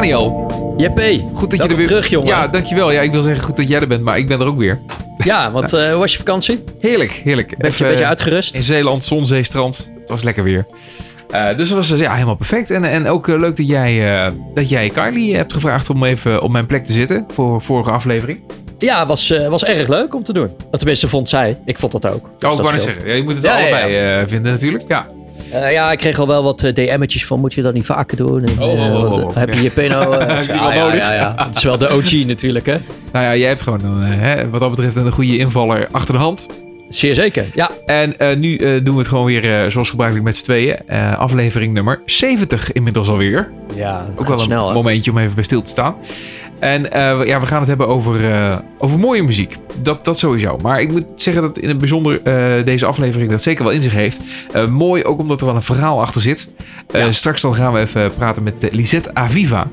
Daniel, goed dat je er weer... terug, jongen. Ja, dankjewel. Ja, ik wil zeggen goed dat jij er bent, maar ik ben er ook weer. Ja, want eh, hoe was je vakantie? Heerlijk, heerlijk. Beetje, Even, beetje eh, uitgerust? In Zeeland, zon, zee, strand. Het was lekker weer. Eh, dus dat was eh, ja, helemaal perfect. En, en ook eh, leuk dat jij, eh, dat jij Kylie hebt gevraagd om even op mijn plek te zitten voor vorige aflevering. Ja, was, eh, was erg leuk om te doen. Tenminste vond zij. Ik vond dat ook. Oh, Dus ik wou zeggen. Ja, je moet het Ja, allebei eh, vinden natuurlijk. Ja. Eh, ja, ik kreeg al wel wat eh, DM'tjes van, moet je dat niet vaker doen? En, Oh, eh, oh, oh, oh, Heb je je peno? ja, ja, nodig? ja, ja. Het is wel de OG natuurlijk, hè? Nou ja, jij hebt gewoon een, hè, wat dat betreft een goede invaller achter de hand. Zeer zeker, ja. En eh, nu eh, doen we het gewoon weer eh, zoals gebruikelijk met z'n tweeën. Eh, aflevering nummer 70 inmiddels alweer. Ja, Ook wel een snel, hè? momentje om even bij stil te staan. En eh, we- ja, we gaan het hebben over, eh, over mooie muziek. Dat, dat sowieso. Maar ik moet zeggen dat in het bijzonder eh, deze aflevering dat zeker wel in zich heeft. Mooi ook omdat er wel een verhaal achter zit. Ja. Straks dan gaan we even praten met Lisette Aviva.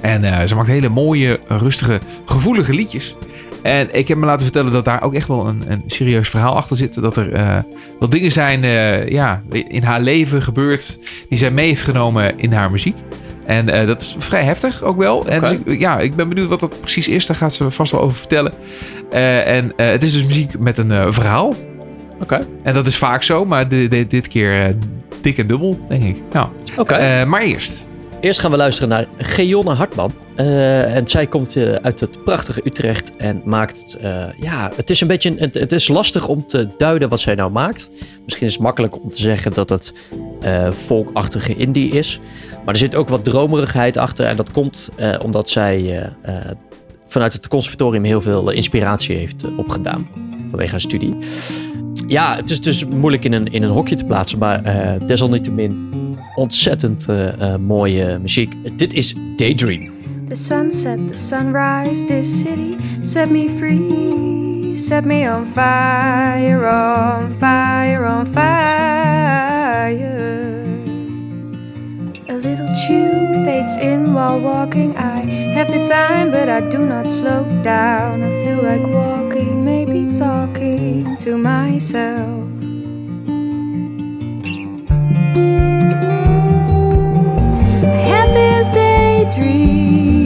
En ze maakt hele mooie, rustige, gevoelige liedjes. En ik heb me laten vertellen dat daar ook echt wel een, een serieus verhaal achter zit. Dat er eh, wel dingen zijn ja, in haar leven gebeurd die zij mee heeft genomen in haar muziek. En eh, dat is vrij heftig ook wel. En dus ik, ja, ik ben benieuwd wat dat precies is. Daar gaat ze vast wel over vertellen. Eh, en eh, het is dus muziek met een eh, verhaal. Oké. En dat is vaak zo, maar di- di- dit keer eh, dik en dubbel, denk ik. Nou, Oké. eh, maar eerst. Eerst gaan we luisteren naar Geonne Hartman. Eh, en zij komt uit het prachtige Utrecht en maakt... eh, ja, het is een beetje... Het, het is lastig om te duiden wat zij nou maakt. Misschien is het makkelijk om te zeggen dat het eh folkachtige indie is. Maar er zit ook wat dromerigheid achter. En dat komt eh, omdat zij eh, eh, vanuit het conservatorium heel veel inspiratie heeft opgedaan. Vanwege haar studie. Ja, het is dus moeilijk in een, in een hokje te plaatsen. Maar desalniettemin ontzettend mooie muziek. Dit is Daydream. The sunset, the sunrise, this city set me free. Set me on fire, on fire, on fire. Little tune fades in while walking. I have the time, but I do not slow down. I feel like walking, maybe talking to myself. I had this daydream.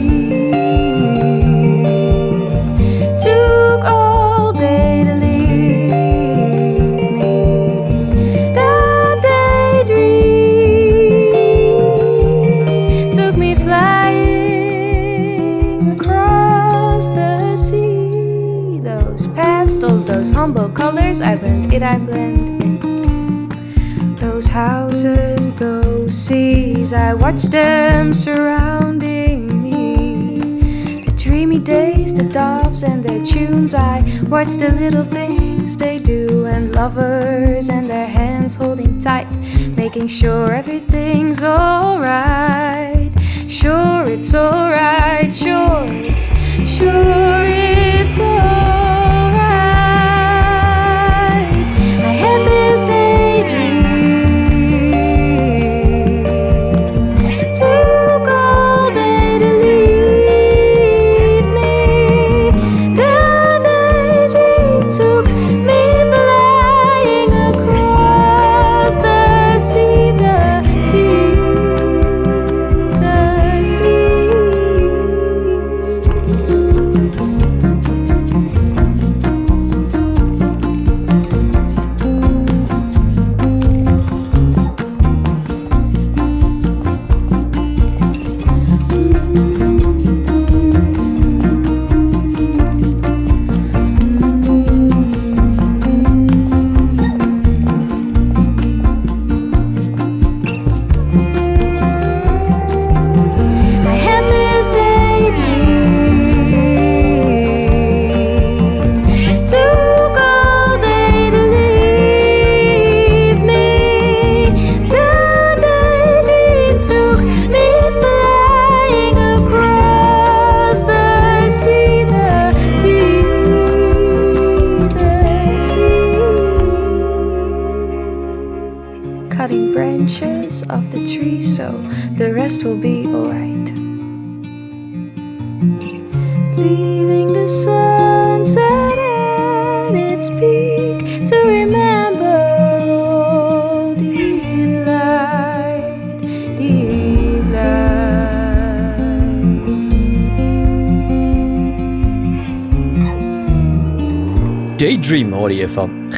Humble colors, I blend it, I blend it. Those houses, those seas, I watch them surrounding me. The dreamy days, the doves and their tunes, I watch the little things they do, and lovers and their hands holding tight, making sure everything's alright. Sure, it's alright, sure, it's sure, it's alright.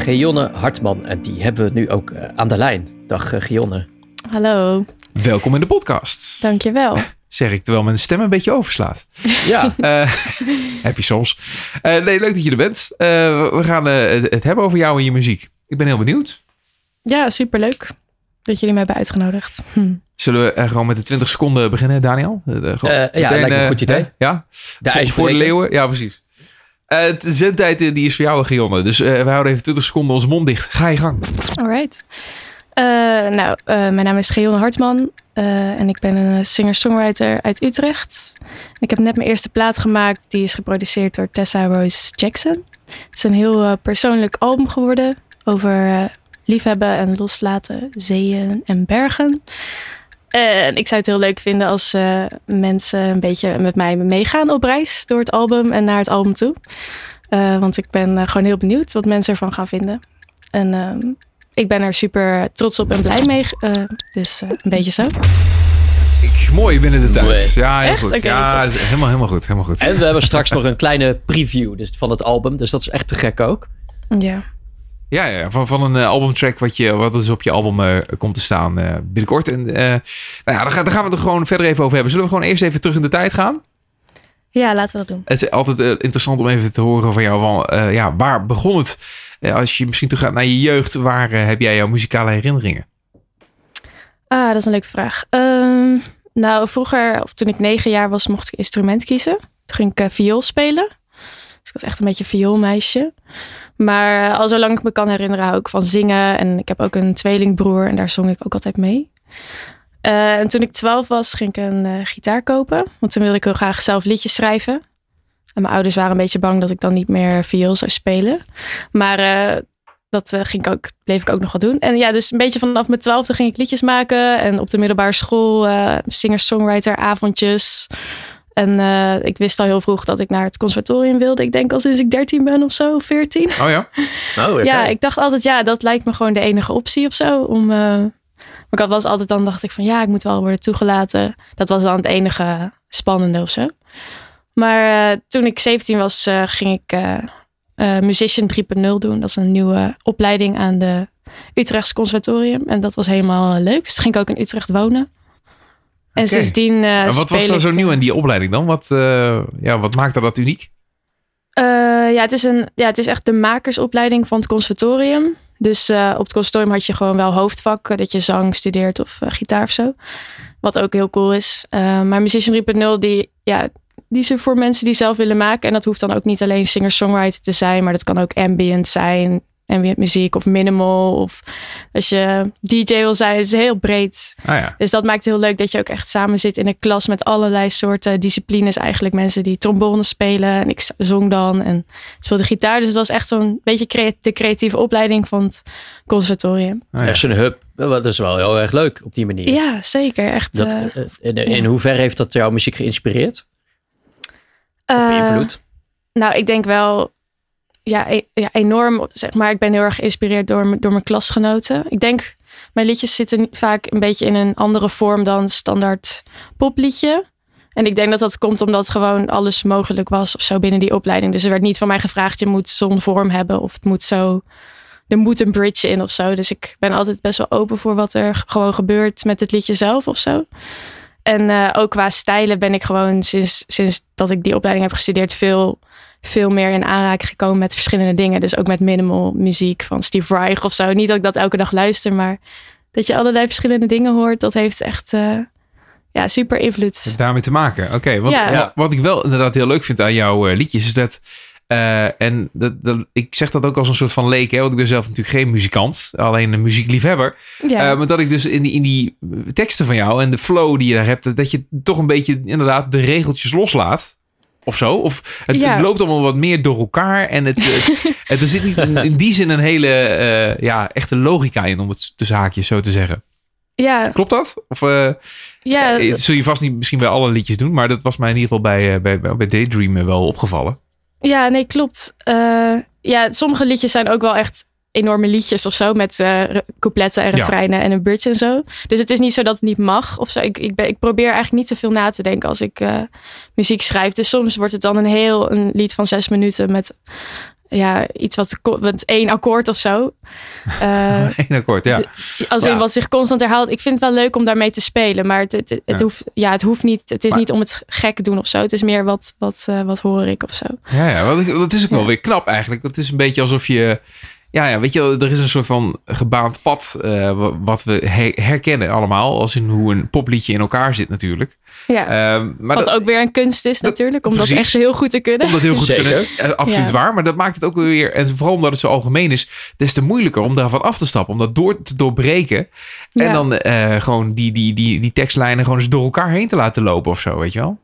Van Geonne Hartman. En die hebben we nu ook eh, aan de lijn. Dag uh, Geonne. Hallo, Welkom in de podcast. dankjewel. Zeg ik terwijl mijn stem een beetje overslaat. Ja, Eh, heb je soms. Eh, nee, leuk dat je er bent. Eh, we gaan eh, het, het hebben over jou en je muziek. Ik ben heel benieuwd. Ja, superleuk dat jullie me hebben uitgenodigd. Hm. Zullen we eh, gewoon met de 20 seconden beginnen, Daniel? Eh, eh, gewoon Eh, ja, meteen, lijkt me een eh, goed idee. Ja? de voor, voor de leeuwen? Ja, precies. Eh, het zendtijd eh, die is voor jou gewonnen. Dus eh, we houden even 20 seconden onze mond dicht. Ga je gang. Alright. Eh, nou, eh, mijn naam is Geonne Hartman eh, en ik ben een singer-songwriter uit Utrecht. Ik heb net mijn eerste plaat gemaakt. Die is geproduceerd door Tessa Rose Jackson. Het is een heel eh, persoonlijk album geworden over eh, liefhebben en loslaten, zeeën en bergen. En ik zou het heel leuk vinden als eh, mensen een beetje met mij meegaan op reis door het album en naar het album toe. Eh, want ik ben eh, gewoon heel benieuwd wat mensen ervan gaan vinden. En ehm, ik ben er super trots op en blij mee. eh, dus eh, een beetje zo. Ik, mooi binnen de tijd. Mooi. Ja, heel Echt? goed. Ja, helemaal, helemaal goed. Helemaal goed. En we hebben straks nog een kleine preview dus van het album. Dus dat is echt te gek ook. Ja. Ja, ja van, van een eh, albumtrack wat, je, wat dus op je album eh, komt te staan eh, binnenkort. En nou ja, daar, gaan- daar gaan we het er gewoon verder even over hebben. Zullen we gewoon eerst even terug in de tijd gaan? ja, laten we dat doen. Het is altijd interessant om even te horen van jou. Van, ja, waar begon het? Als je misschien terug gaat naar je jeugd, waar heb jij jouw muzikale herinneringen? Ah, dat is een leuke vraag. Ehm, nou, vroeger, of toen ik negen jaar was, mocht ik instrument kiezen. Toen ging ik viool spelen. Dus ik was echt een beetje een vioolmeisje. Maar al zolang ik me kan herinneren, hou ik van zingen. En ik heb ook een tweelingbroer en daar zong ik ook altijd mee. Eh, en toen ik twaalf was, ging ik een eh, gitaar kopen. Want toen wilde ik heel graag zelf liedjes schrijven. En mijn ouders waren een beetje bang dat ik dan niet meer viool zou spelen. Maar eh, dat ging ik ook, bleef ik ook nog wel doen. En ja, dus een beetje vanaf mijn twaalfde ging ik liedjes maken. En op de middelbare school singer-songwriter avondjes. En eh, ik wist al heel vroeg dat ik naar het conservatorium wilde. Ik denk al sinds ik 13 ben of zo, 14. Oh ja? Oh, oké. Ja, ik dacht altijd, ja, dat lijkt me gewoon de enige optie of zo. Om, eh, maar ik had was altijd dan dacht ik van, ja, ik moet wel worden toegelaten. Dat was dan het enige spannende of zo. Maar eh, toen ik 17 was, eh, ging ik eh eh, Musician 3.0 doen. Dat is een nieuwe opleiding aan de Utrechts Conservatorium. En dat was helemaal leuk. Dus toen ging ik ook in Utrecht wonen. En sindsdien eh En wat was er zo nieuw eh, in die opleiding dan? Wat, eh, ja, wat maakte dat uniek? Ja, het is een, ja, het is echt de makersopleiding van het conservatorium. Dus op het conservatorium had je gewoon wel hoofdvakken. Dat je zang studeert of gitaar of zo. Wat ook heel cool is. Maar Musician 3.0, die, ja, die is voor mensen die zelf willen maken. En dat hoeft dan ook niet alleen singer-songwriter te zijn. Maar dat kan ook ambient zijn. Ambient muziek of minimal. Of als je DJ wil zijn. Het is heel breed. Ah ja. Dus dat maakt het heel leuk dat je ook echt samen zit in een klas met allerlei soorten disciplines. Eigenlijk mensen die trombone spelen en ik zong dan en speelde gitaar. Dus het was echt zo'n beetje crea- de creatieve opleiding van het conservatorium. Ah, ja. Echt een hub. Dat is wel heel erg leuk op die manier. Ja, zeker. Echt. Dat, eh, eh, in, in hoeverre heeft dat jouw muziek geïnspireerd? Eh, beïnvloed? nou, ik denk wel ja, e- ja, enorm. Zeg maar, ik ben heel erg geïnspireerd door, door mijn klasgenoten. Ik denk, mijn liedjes zitten vaak een beetje in een andere vorm dan standaard popliedje. En ik denk dat dat komt omdat gewoon alles mogelijk was of zo binnen die opleiding. Dus er werd niet van mij gevraagd, je moet zo'n vorm hebben of het moet zo, er moet een bridge in of zo. Dus ik ben altijd best wel open voor wat er gewoon gebeurt met het liedje zelf of zo. En eh, ook qua stijlen ben ik gewoon sinds, sinds dat ik die opleiding heb gestudeerd veel, veel meer in aanraking gekomen met verschillende dingen. Dus ook met minimal muziek van Steve Reich of zo. Niet dat ik dat elke dag luister, maar dat je allerlei verschillende dingen hoort, dat heeft echt eh, ja, super invloed. Daarmee te maken. Oké, want Ja. wa- wat ik wel inderdaad heel leuk vind aan jouw eh, liedjes is dat. eh, en dat, dat, ik zeg dat ook als een soort van leek, hè, want ik ben zelf natuurlijk geen muzikant, alleen een muziekliefhebber. Ja, maar dat ik dus in die, in die teksten van jou en de flow die je daar hebt, dat je toch een beetje inderdaad de regeltjes loslaat. Of zo. Of het, Ja. loopt allemaal wat meer door elkaar. En het, het, het- er zit niet in, in die zin een hele eh, ja, echte logica in, om het tussen haakjes zo te zeggen. ja, Klopt dat? Of eh, ja, eh, zul je vast niet misschien bij alle liedjes doen, maar dat was mij in ieder geval bij, bij, bij, Daydream wel opgevallen. Ja, nee, klopt. Ja, sommige liedjes zijn ook wel echt enorme liedjes of zo. Met re- coupletten en Ja. refreinen en een bridge en zo. Dus het is niet zo dat het niet mag of zo. Ik, ik, ben, ik probeer eigenlijk niet te veel na te denken als ik eh, muziek schrijf. Dus soms wordt het dan een heel een lied van zes minuten met ja, iets wat, wat één akkoord of zo. Uh, Eén akkoord, ja. als in Ja. wat zich constant herhaalt. Ik vind het wel leuk om daarmee te spelen. Maar het, het, het, Ja. hoeft, ja, het hoeft niet. Het is Maar- niet om het gek te doen of zo. Het is meer wat, wat, wat hoor ik of zo. Ja, dat is ook wel weer knap eigenlijk. Het is een beetje alsof je... Ja, ja, weet je wel, er is een soort van gebaand pad eh, wa- wat we he- herkennen allemaal. Als in hoe een popliedje in elkaar zit natuurlijk. Ja. Ehm, maar wat dat, ook weer een kunst is dat- natuurlijk. Om dat echt heel goed te kunnen. om dat heel goed te kunnen. eh, absoluut Ja. waar. Maar dat maakt het ook weer... En vooral omdat het zo algemeen is... Des te moeilijker om daarvan af te stappen. Om dat door te doorbreken. En Ja. dan eh, gewoon die, die, die, die tekstlijnen gewoon eens door elkaar heen te laten lopen of zo, weet je wel?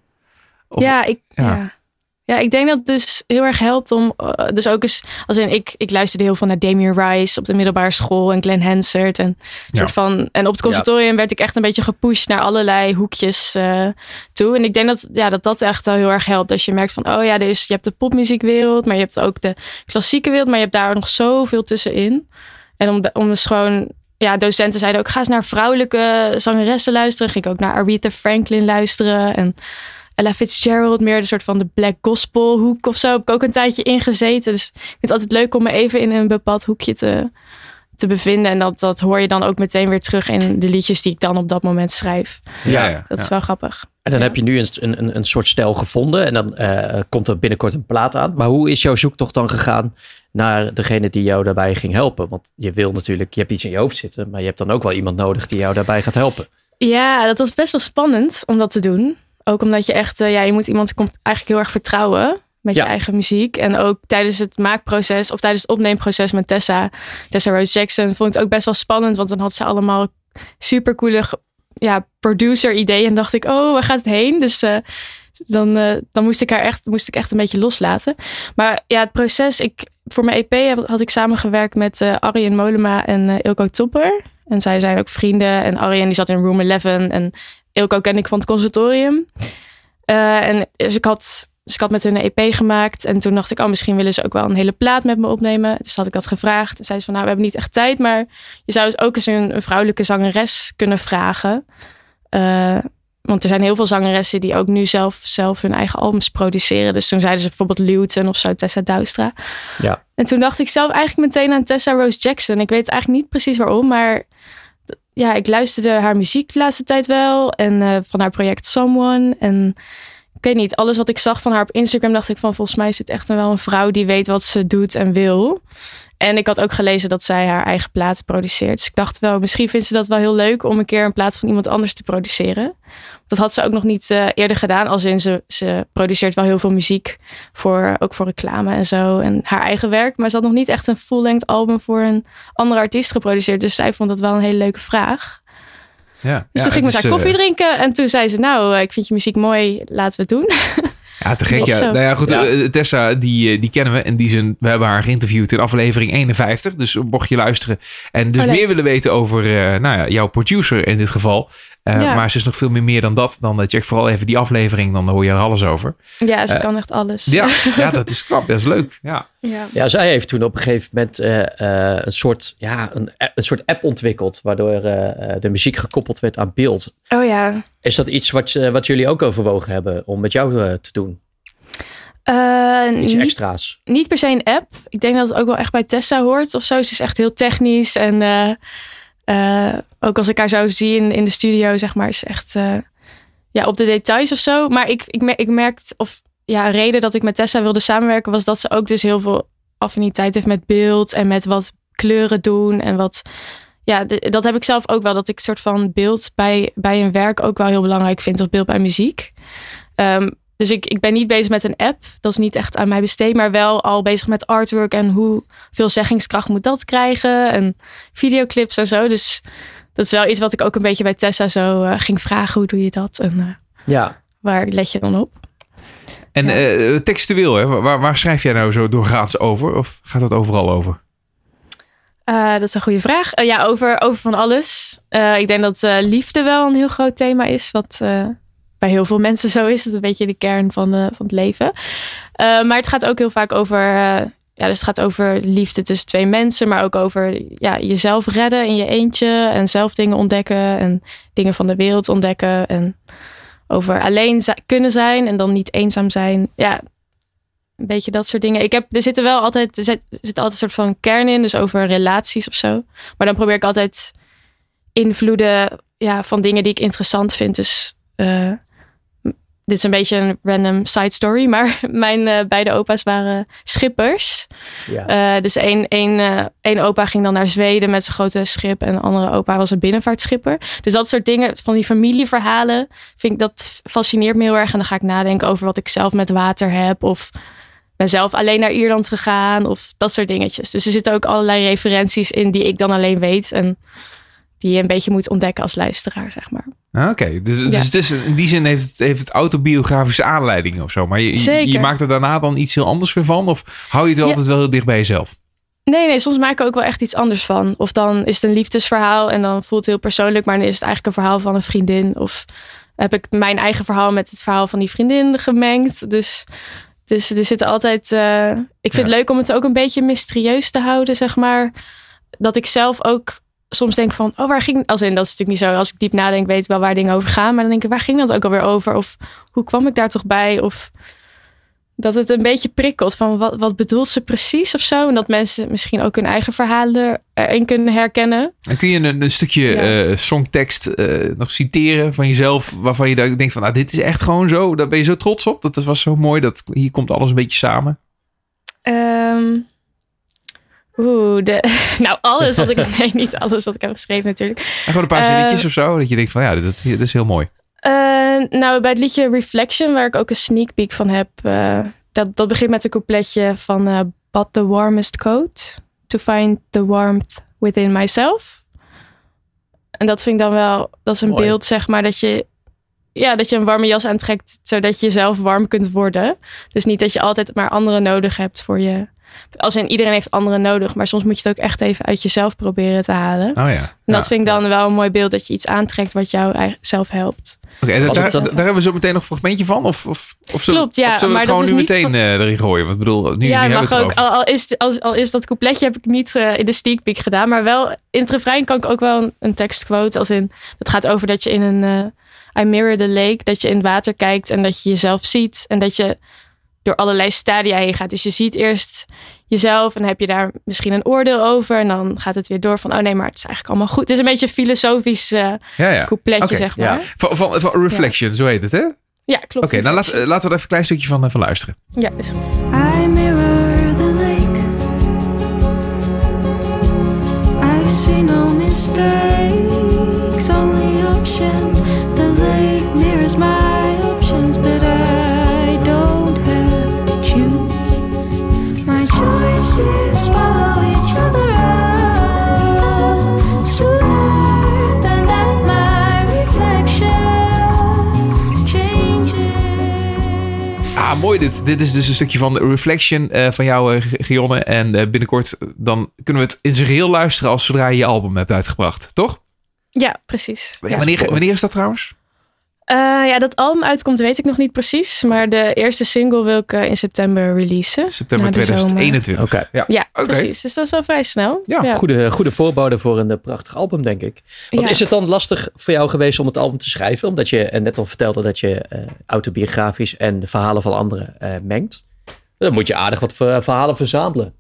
Of- ja, ik, ja. Ja. Ik denk dat het dus heel erg helpt om. eh, dus ook eens. Als in, ik, ik luisterde heel veel naar Damien Rice op de middelbare school en Glenn Hansard. En, Ja. soort van, en op het conservatorium werd ik echt een beetje gepusht naar allerlei hoekjes eh, toe. En ik denk dat, ja, dat dat echt wel heel erg helpt. Als je merkt van, oh ja, is, je hebt de popmuziekwereld, maar je hebt ook de klassieke wereld, maar je hebt daar nog zoveel tussenin. En om, de- om dus gewoon. Ja, docenten zeiden ook, ga eens naar vrouwelijke zangeressen luisteren. Ging ik ook naar Aretha Franklin luisteren. En Ella Fitzgerald, meer de soort van de black gospel hoek of zo. Heb ik ook een tijdje ingezeten. Dus ik vind het altijd leuk om me even in een bepaald hoekje te, te bevinden. En dat, dat hoor je dan ook meteen weer terug in de liedjes die ik dan op dat moment schrijf. Ja, ja, Dat is wel grappig. En dan Ja. heb je nu een, een, een soort stijl gevonden en dan eh, komt er binnenkort een plaat aan. Maar hoe is jouw zoektocht dan gegaan naar degene die jou daarbij ging helpen? Want je wil natuurlijk, je hebt iets in je hoofd zitten, maar je hebt dan ook wel iemand nodig die jou daarbij gaat helpen. Ja, dat was best wel spannend om dat te doen. Ook omdat je echt, eh, ja, je moet iemand eigenlijk heel erg vertrouwen met Ja. je eigen muziek. En ook tijdens het maakproces of tijdens het opneemproces met Tessa, Tessa Rose Jackson, vond ik het ook best wel spannend. Want dan had ze allemaal supercoole ja, producer ideeën. En dacht ik, oh, waar gaat het heen? Dus eh, dan, eh, dan moest, ik haar echt, moest ik echt een beetje loslaten. Maar ja, het proces, ik, voor mijn EP had ik samengewerkt met eh Arjen Molema en Ilko Topper. En zij zijn ook vrienden. En Arjen die zat in Room 11 en Ilko ken ik van het conservatorium. Eh, en dus ik had, dus ik had met hun een EP gemaakt. En toen dacht ik, oh, misschien willen ze ook wel een hele plaat met me opnemen. Dus had ik dat gevraagd. En zei ze van, nou, we hebben niet echt tijd. Maar je zou dus ook eens een, een vrouwelijke zangeres kunnen vragen. Eh, want er zijn heel veel zangeressen die ook nu zelf, zelf hun eigen albums produceren. Dus toen zeiden ze bijvoorbeeld Luton of zo, Tessa Douwstra. Ja. En toen dacht ik zelf eigenlijk meteen aan Tessa Rose Jackson. Ik weet eigenlijk niet precies waarom, maar ja, ik luisterde haar muziek de laatste tijd wel. En eh, van haar project Someone. En ik weet niet, alles wat ik zag van haar op Instagram dacht ik van volgens mij is het echt wel een vrouw die weet wat ze doet en wil. En ik had ook gelezen dat zij haar eigen platen produceert. Dus ik dacht wel, misschien vindt ze dat wel heel leuk om een keer een plaat van iemand anders te produceren. Dat had ze ook nog niet eh, eerder gedaan. Als in ze, ze produceert wel heel veel muziek voor, ook voor reclame en zo. En haar eigen werk. Maar ze had nog niet echt een full-length album voor een andere artiest geproduceerd. Dus zij vond dat wel een hele leuke vraag. Ja. Dus Ja, toen ging ik met haar koffie eh, drinken. En toen zei ze, nou, eh, ik vind je muziek mooi. Laten we het doen. Ja, te gek. Ja. Nou ja, goed. Ja. eh, Tessa, die, eh, die kennen we. En die zijn, we hebben haar geïnterviewd in aflevering 51. Dus mocht je luisteren en dus Oh, meer willen weten over eh, nou ja, jouw producer in dit geval. Eh, Ja. Maar ze is nog veel meer, meer dan dat. Dan check vooral even die aflevering. Dan hoor je er alles over. ja, ze Eh, kan echt alles. Ja, ja dat is knap. Dat is leuk. Ja. ja. Ja, zij heeft toen op een gegeven moment eh, eh, een, soort, ja, een, een soort app ontwikkeld, waardoor eh, eh, de muziek gekoppeld werd aan beeld. Oh ja. Is dat iets wat, wat jullie ook overwogen hebben om met jou te doen? Eh, Iets niet, extra's? niet per se een app. Ik denk dat het ook wel echt bij Tessa hoort of zo. Ze is echt heel technisch. En eh, eh, ook als ik haar zo zie in, de studio, zeg maar, is echt eh, ja, op de details of zo. Maar ik, ik, ik merkte, of ja, een reden dat ik met Tessa wilde samenwerken, was dat ze ook dus heel veel affiniteit heeft met beeld en met wat kleuren doen en wat. Ja, dat heb ik zelf ook wel. Dat ik soort van beeld bij, bij een werk ook wel heel belangrijk vind. Of beeld bij muziek. Ehm, dus ik, ik ben niet bezig met een app. Dat is niet echt aan mij besteed. Maar wel al bezig met artwork. En hoeveel zeggingskracht moet dat krijgen. En videoclips en zo. Dus dat is wel iets wat ik ook een beetje bij Tessa zo eh, ging vragen. Hoe doe je dat? En eh, Ja, waar let je dan op? En Ja. eh, textueel, hè? Waar, waar schrijf jij nou zo doorgaans over? Of gaat dat overal over? Eh, dat is een goede vraag. Eh, ja, over, over van alles. Eh, ik denk dat eh, liefde wel een heel groot thema is. Wat eh, bij heel veel mensen zo is. Het een beetje de kern van, eh, van het leven. Eh, maar het gaat ook heel vaak over... eh, ja, dus het gaat over liefde tussen twee mensen. Maar ook over ja, jezelf redden in je eentje. En zelf dingen ontdekken. En dingen van de wereld ontdekken. En over alleen kunnen zijn. En dan niet eenzaam zijn. Ja, een beetje dat soort dingen. Ik heb, er zitten wel altijd, er zit, zit altijd een soort van kern in, dus over relaties of zo. Maar dan probeer ik altijd invloeden ja, van dingen die ik interessant vind. Dus dit is een beetje een random side story, maar mijn eh, beide opa's waren schippers. Ja. Eh, dus één, één, eh, één opa ging dan naar Zweden met zijn grote schip. En de andere opa was een binnenvaartschipper. Dus dat soort dingen, van die familieverhalen, vind ik, dat fascineert me heel erg. En dan ga ik nadenken over wat ik zelf met water heb. Of ben zelf alleen naar Ierland gegaan. Of dat soort dingetjes. Dus er zitten ook allerlei referenties in die ik dan alleen weet. En die je een beetje moet ontdekken als luisteraar, zeg maar. Ah, Oké, dus, Ja. dus het is, in die zin heeft het, heeft het autobiografische aanleidingen of zo. Maar je, je, maakt er daarna dan iets heel anders weer van? Of hou je het Ja. altijd wel heel dicht bij jezelf? Nee, nee, soms maak ik er ook wel echt iets anders van. Of dan is het een liefdesverhaal en dan voelt het heel persoonlijk, maar dan is het eigenlijk een verhaal van een vriendin. Of heb ik mijn eigen verhaal met het verhaal van die vriendin gemengd. Dus, dus er zitten altijd. eh, ik vind Ja. het leuk om het ook een beetje mysterieus te houden, zeg maar. Dat ik zelf ook soms denk van, oh, waar ging. Als in, dat is natuurlijk niet zo. Als ik diep nadenk, weet ik wel waar dingen over gaan. Maar dan denk ik, waar ging dat ook alweer over? Of hoe kwam ik daar toch bij? Of dat het een beetje prikkelt van wat, wat bedoelt ze precies of zo. En dat mensen misschien ook hun eigen verhalen erin kunnen herkennen. En kun je een, een stukje Ja. eh, songtekst eh, nog citeren van jezelf... waarvan je denkt van, nou, dit is echt gewoon zo. Daar ben je zo trots op. Dat was zo mooi. Dat, hier komt alles een beetje samen. Ehm Oeh, de, nou alles wat ik... Nee, niet alles wat ik heb geschreven natuurlijk. En gewoon een paar zinnetjes of zo. Dat je denkt van, ja, dit, dit is heel mooi. Eh, nou, bij het liedje Reflection, waar ik ook een sneak peek van heb... eh, dat, dat begint met een coupletje van... eh But the warmest coat to find the warmth within myself. En dat vind ik dan wel... Dat is een Mooi. beeld, zeg maar, dat je... Ja, dat je een warme jas aantrekt, zodat je zelf warm kunt worden. Dus niet dat je altijd maar anderen nodig hebt voor je... Als in iedereen heeft anderen nodig, maar soms moet je het ook echt even uit jezelf proberen te halen. Oh ja. En dat Ja. vind ik dan wel een mooi beeld dat je iets aantrekt wat jou zelf helpt. Oké, daar, het hebben we zo meteen nog een fragmentje van? Of, of, of zullen, Klopt, ja, of zullen we maar het dat gewoon nu is niet meteen van- eh, erin gooien? Want ik bedoel, nu, ja, nu hebben mag we het ook. Al, al, is, als, al is dat coupletje heb ik niet eh, in de sneak peek gedaan. Maar wel in het refrein kan ik ook wel een, een tekstquote. Als in, dat gaat over dat je in een... eh, I mirror the lake. Dat je in het water kijkt en dat je jezelf ziet. En dat je door allerlei stadia heen gaat. Dus je ziet eerst jezelf en heb je daar misschien een oordeel over. En dan gaat het weer door van, oh nee, maar het is eigenlijk allemaal goed. Het is een beetje een filosofisch eh Ja, ja. coupletje, Oké, zeg ja. maar. Van, van, van Reflection, zo heet het, hè? Oké, Ja, klopt. nou laat, eh, laten we er even een klein stukje van, eh, van luisteren. Ja, is goed. I mirror the lake. I see no mistakes, only options. Mooi dit. Dit is dus een stukje van de Reflection eh, van jou, eh, Gionne. En eh, binnenkort dan kunnen we het in zijn geheel luisteren als zodra je je album hebt uitgebracht, toch? Ja, precies. Ja, wanneer, wanneer is dat trouwens? Eh, ja, dat album uitkomt weet ik nog niet precies. Maar de eerste single wil ik eh, in september releasen. September Na de zomer. 2021. Oké. Ja. Precies. Dus dat is wel vrij snel. Ja, Goede, goede voorbode voor een eh, prachtig album, denk ik. Want Ja. is het dan lastig voor jou geweest om het album te schrijven? Omdat je net al vertelde dat je eh, autobiografisch en de verhalen van anderen eh, mengt. Dan moet je aardig wat ver- verhalen verzamelen.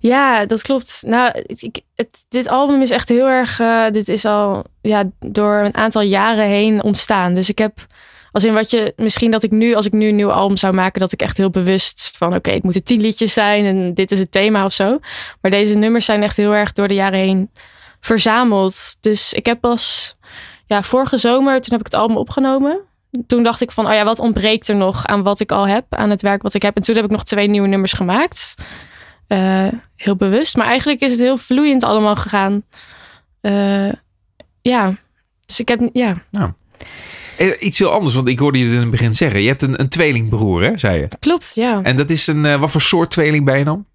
Ja, dat klopt. Nou, ik, het, dit album is echt heel erg. eh, dit is al ja, door een aantal jaren heen ontstaan. Dus ik heb. Als in wat je. Misschien dat ik nu, als ik nu een nieuw album zou maken, dat ik echt heel bewust van. Oké, het moeten tien liedjes zijn en dit is het thema of zo. Maar deze nummers zijn echt heel erg door de jaren heen verzameld. Dus ik heb pas. Ja, vorige zomer, toen heb ik het album opgenomen. Toen dacht ik van, oh ja, wat ontbreekt er nog aan wat ik al heb, aan het werk wat ik heb. En toen heb ik nog twee nieuwe nummers gemaakt. Eh, heel bewust. Maar eigenlijk is het heel vloeiend allemaal gegaan. Eh, ja, dus ik heb, ja, Eh, Iets heel anders, want ik hoorde je het in het begin zeggen. Je hebt een, een tweelingbroer, hè, zei je. klopt, ja. En dat is een, wat voor soort tweeling ben je dan?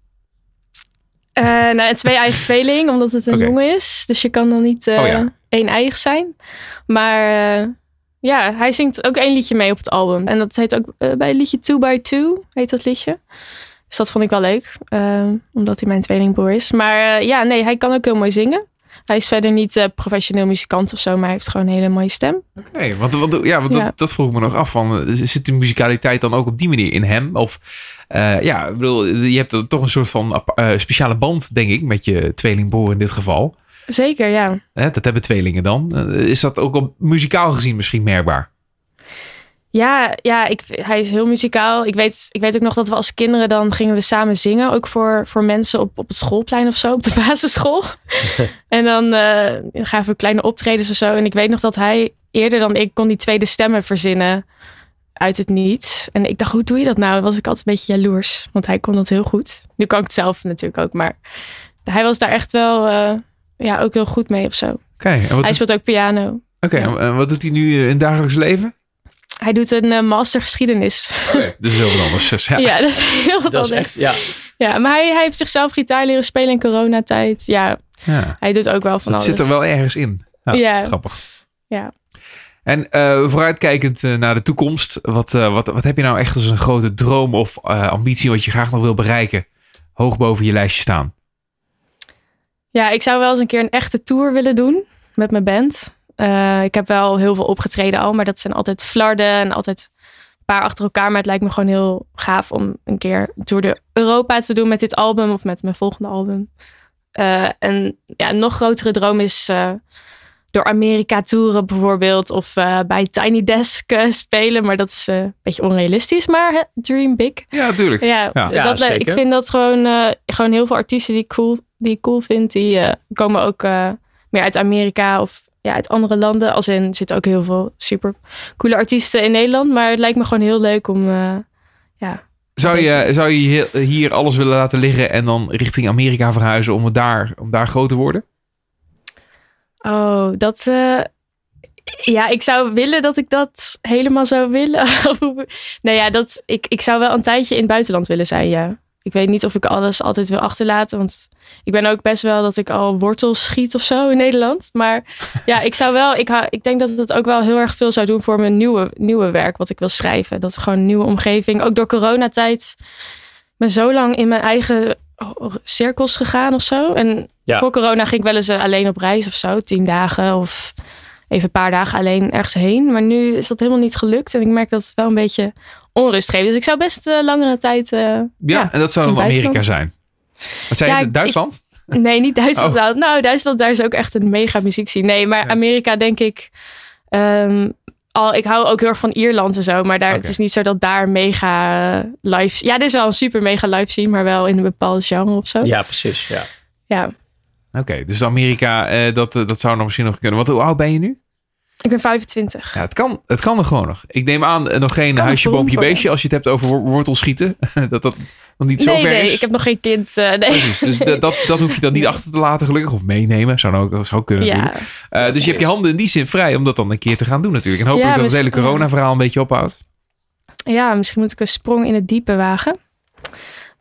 Nou, een twee-eigen tweeling, omdat het een jongen is. Dus je kan dan niet Oh ja. één-eigen zijn. Maar ja, hij zingt ook één liedje mee op het album. En dat heet ook bij het liedje 2 by 2 heet dat liedje. Dus dat vond ik wel leuk, eh, omdat hij mijn tweelingbroer is. Maar eh, ja, nee, hij kan ook heel mooi zingen. Hij is verder niet eh, professioneel muzikant of zo, maar hij heeft gewoon een hele mooie stem. Oké, want, want, ja, want Ja. Dat, dat vroeg ik me nog af. Van, zit de muzikaliteit dan ook op die manier in hem? Of ja, ik bedoel, je hebt toch een soort van speciale band, denk ik, met je tweelingbroer in dit geval. Zeker, ja. Hè, dat hebben tweelingen dan. Is dat ook op muzikaal gezien misschien merkbaar? Ja, ja ik, hij is heel muzikaal. Ik weet, ik weet ook nog dat we als kinderen dan gingen we samen zingen. Ook voor, voor mensen op, op het schoolplein of zo, op de basisschool. en dan eh, gaven we kleine optredens of zo. En ik weet nog dat hij eerder dan ik kon die tweede stemmen verzinnen uit het niets. En ik dacht, hoe doe je dat nou? Dan was ik altijd een beetje jaloers. Want hij kon dat heel goed. Nu kan ik het zelf natuurlijk ook. Maar hij was daar echt wel eh, ja, ook heel goed mee of zo. Oké, Hij doet- speelt ook piano. oké, ja. en- en wat doet hij nu eh, in het dagelijks leven? Hij doet een eh, master geschiedenis. Oké, dus heel wat anders. Dus, ja. Ja, dat is heel wat Dat is anders. echt, ja. Ja, maar hij, hij heeft zichzelf gitaar leren spelen in coronatijd. Ja, Ja. hij doet ook wel van Dat alles. zit er wel ergens in. Ja, Ja. Grappig. Ja. En eh, vooruitkijkend eh, naar de toekomst, wat, eh, wat, wat heb je nou echt als een grote droom of eh, ambitie wat je graag nog wil bereiken? Hoog boven je lijstje staan. Ja, ik zou wel eens een keer een echte tour willen doen met mijn band. Eh, ik heb wel heel veel opgetreden al, maar dat zijn altijd flarden en altijd een paar achter elkaar. Maar het lijkt me gewoon heel gaaf om een keer een tour door Europa te doen met dit album of met mijn volgende album. Eh, en ja, een nog grotere droom is eh, door Amerika toeren bijvoorbeeld. Of eh, bij Tiny Desk spelen. Maar dat is eh, een beetje onrealistisch. Maar hè, dream big. Ja, natuurlijk. Ja, Ja. Ja, dat, zeker. ik vind dat gewoon, eh, gewoon heel veel artiesten die ik cool, die ik cool vind, die eh, komen ook eh, meer uit Amerika of ja, uit andere landen. Als in zitten ook heel veel super coole artiesten in Nederland. Maar het lijkt me gewoon heel leuk om. eh, ja. Zou je, zou je hier- alles willen laten liggen en dan richting Amerika verhuizen om, het daar, om daar groot te worden? Oh, dat. eh, ja, ik zou willen dat ik dat helemaal zou willen. nou ja, dat, ik, ik zou wel een tijdje in het buitenland willen zijn, ja. Ik weet niet of ik alles altijd wil achterlaten. Want ik ben ook best wel dat ik al wortels schiet of zo in Nederland. Maar ja, ik zou wel. Ik, hou, ik denk dat het ook wel heel erg veel zou doen voor mijn nieuwe, nieuwe werk. Wat ik wil schrijven. Dat gewoon een nieuwe omgeving. Ook door coronatijd. Ik ben zo lang in mijn eigen cirkels gegaan of zo. En Ja. voor corona ging ik wel eens eh, alleen op reis of zo. Tien dagen of even een paar dagen alleen ergens heen. Maar nu is dat helemaal niet gelukt. En ik merk dat het wel een beetje onrust geeft. Dus ik zou best eh, langere tijd... eh, Ja, ja, en dat zou dan Amerika Duitsland. zijn. Wat zei Ja, je? ik- Duitsland? Nee, niet Duitsland. Oh. Nou, Nou, Duitsland, daar is ook echt een mega muziek Nee, maar Ja. Amerika denk ik... ehm, al, ik hou ook heel erg van Ierland en zo. Maar daar, het is niet zo dat daar mega live... Ja, er is wel een super mega live scene. Maar wel in een bepaald genre of zo. ja, precies. Ja. Ja. Oké, dus Amerika, eh, dat, dat zou nog misschien nog kunnen. Wat, hoe oud ben je nu? Ik ben 25. Ja, het kan, het kan er gewoon nog. Ik neem aan, eh, nog geen Kan huisje, boompje, beestje. Als je het hebt over wor- wortelschieten. dat dat nog niet zo nee, ver nee, is. ik heb nog geen kind. eh, nee. Precies, dus Nee. dat- dat, hoef je dan niet achter te laten gelukkig. Of meenemen, zou nou ook zou ook kunnen ja. natuurlijk. Eh, dus je hebt je handen in die zin vrij om dat dan een keer te gaan doen natuurlijk. En hopelijk Ja, dat het hele misschien- corona-verhaal een beetje ophoudt. ja, misschien moet ik een sprong in het diepe wagen.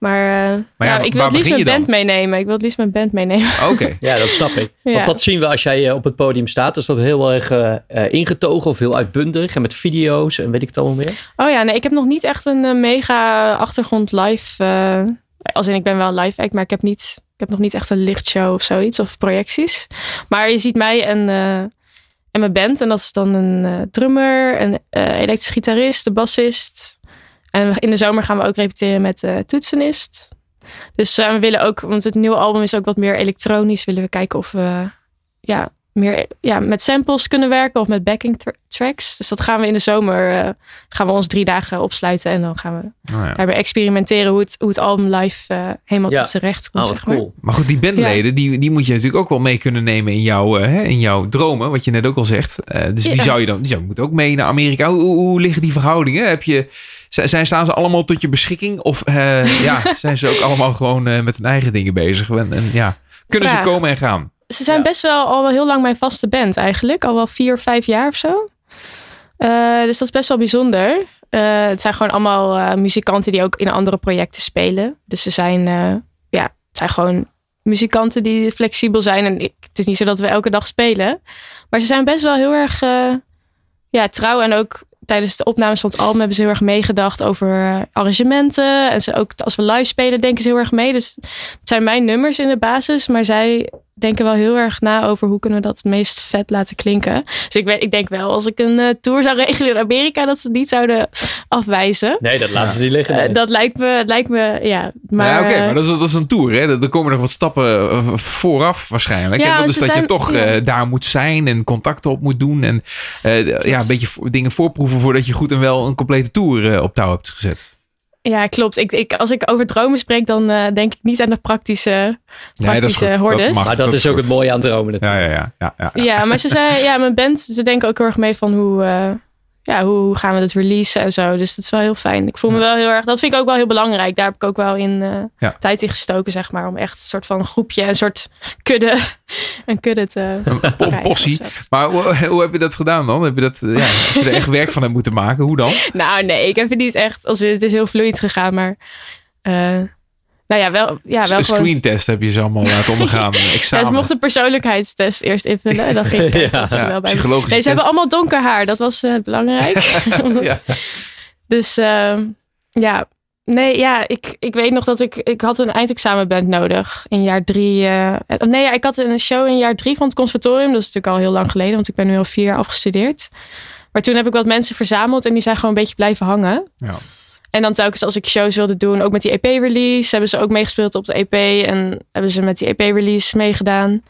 Maar, eh, Maar ja, ja, ik wil het liefst mijn dan? band meenemen. Ik wil het liefst mijn band meenemen. Oké, ja, dat snap ik. Ja. Want wat zien we als jij eh, op het podium staat? Is dat heel erg eh, ingetogen of heel uitbundig en met video's en weet ik het allemaal meer? Oh ja, nee, ik heb nog niet echt een mega achtergrond live. eh, als in, ik ben wel een live act, maar ik heb, niet, ik heb nog niet echt een lichtshow of zoiets. Of projecties. Maar je ziet mij en, eh, en mijn band. En dat is dan een drummer, een eh elektrisch gitarist, de bassist. En in de zomer gaan we ook repeteren met de toetsenist. Dus eh, we willen ook, want het nieuwe album is ook wat meer elektronisch. Willen we kijken of we ja, meer ja, met samples kunnen werken of met backing tra- tracks. Dus dat gaan we in de zomer, eh, gaan we ons drie dagen opsluiten. En dan gaan we ja. daarbij experimenteren hoe het, hoe het album live eh, helemaal Ja. tot zijn recht komt. Oh, zeg maar. cool. Maar goed, die bandleden, die, die moet je natuurlijk ook wel mee kunnen nemen in jouw, eh, hè, in jouw dromen. Wat je net ook al zegt. Eh, dus die zou je dan, die zou, moet ook mee naar Amerika. Hoe, hoe, hoe liggen die verhoudingen? Heb je, zijn, staan ze allemaal tot je beschikking? Of eh, ja, zijn ze ook allemaal gewoon eh, met hun eigen dingen bezig? En, en ja, kunnen Vraag. ze komen en gaan? Ze zijn Ja. best wel al wel heel lang mijn vaste band eigenlijk. Al wel vier, vijf jaar of zo. Eh, dus dat is best wel bijzonder. Eh, het zijn gewoon allemaal eh, muzikanten die ook in andere projecten spelen. Dus ze zijn, ja, het zijn gewoon muzikanten die flexibel zijn. En ik- het is niet zo dat we elke dag spelen. Maar ze zijn best wel heel erg ja, trouw en ook tijdens de opnames van het album hebben ze heel erg meegedacht over arrangementen. En ze ook als we live spelen, denken ze heel erg mee. Dus het zijn mijn nummers in de basis, maar zij denken wel heel erg na over hoe kunnen we dat het meest vet laten klinken. Dus ik, weet, ik denk wel, als ik een eh, tour zou regelen in Amerika, dat ze het niet zouden afwijzen. Nee, dat laten ze niet liggen. Eh, dat lijkt me, lijkt me ja. Maar, ja, oké, eh, maar dat is, dat is een tour, hè? Er komen nog wat stappen vooraf waarschijnlijk. Ja, en dat is dat je toch ja. eh, daar moet zijn en contacten op moet doen. En eh, ja, een beetje dingen voorproeven voordat je goed en wel een complete tour eh, op touw hebt gezet. Ja, klopt. Ik, ik, als ik over dromen spreek, dan eh, denk ik niet aan de praktische, praktische hordes. mag. maar dat is ook het mooie aan dromen Ja, natuurlijk. ja, ja. ja, ja, Ja, maar ze zei, ja, mijn band, ze denken ook heel erg mee van hoe, eh, ja, hoe, hoe gaan we het releasen en zo. Dus dat is wel heel fijn. Ik voel me wel heel erg, dat vind ik ook wel heel belangrijk. Daar heb ik ook wel in eh, Ja. tijd in gestoken, zeg maar. Om echt een soort van groepje, een soort kudde, een kudde te Een possie. Maar hoe, hoe heb je dat gedaan dan? Heb je dat, ja, als je er echt werk van hebt moeten maken, hoe dan? Nou, nee, ik heb het niet echt, als, het is heel vloeiend gegaan, maar... eh, nou ja, wel, ja, wel gewoon... screentest heb je ze allemaal laten ondergaan. Ja, Examen. ze mochten een persoonlijkheidstest eerst invullen. En dan ging ik Ja. wel bij me. psychologische Nee, ze hebben test. allemaal donker haar. Dat was eh, belangrijk. Ja. Dus ehm, ja, nee, ja, ik, ik weet nog dat ik, ik had een eindexamenband nodig in jaar drie. eh, nee, ja, ik had een show in jaar drie van het conservatorium. Dat is natuurlijk al heel lang geleden, want ik ben nu al vier jaar afgestudeerd. Maar toen heb ik wat mensen verzameld en die zijn gewoon een beetje blijven hangen. Ja. En dan telkens als ik shows wilde doen, ook met die EP-release, hebben ze ook meegespeeld op de EP en hebben ze met die EP-release meegedaan.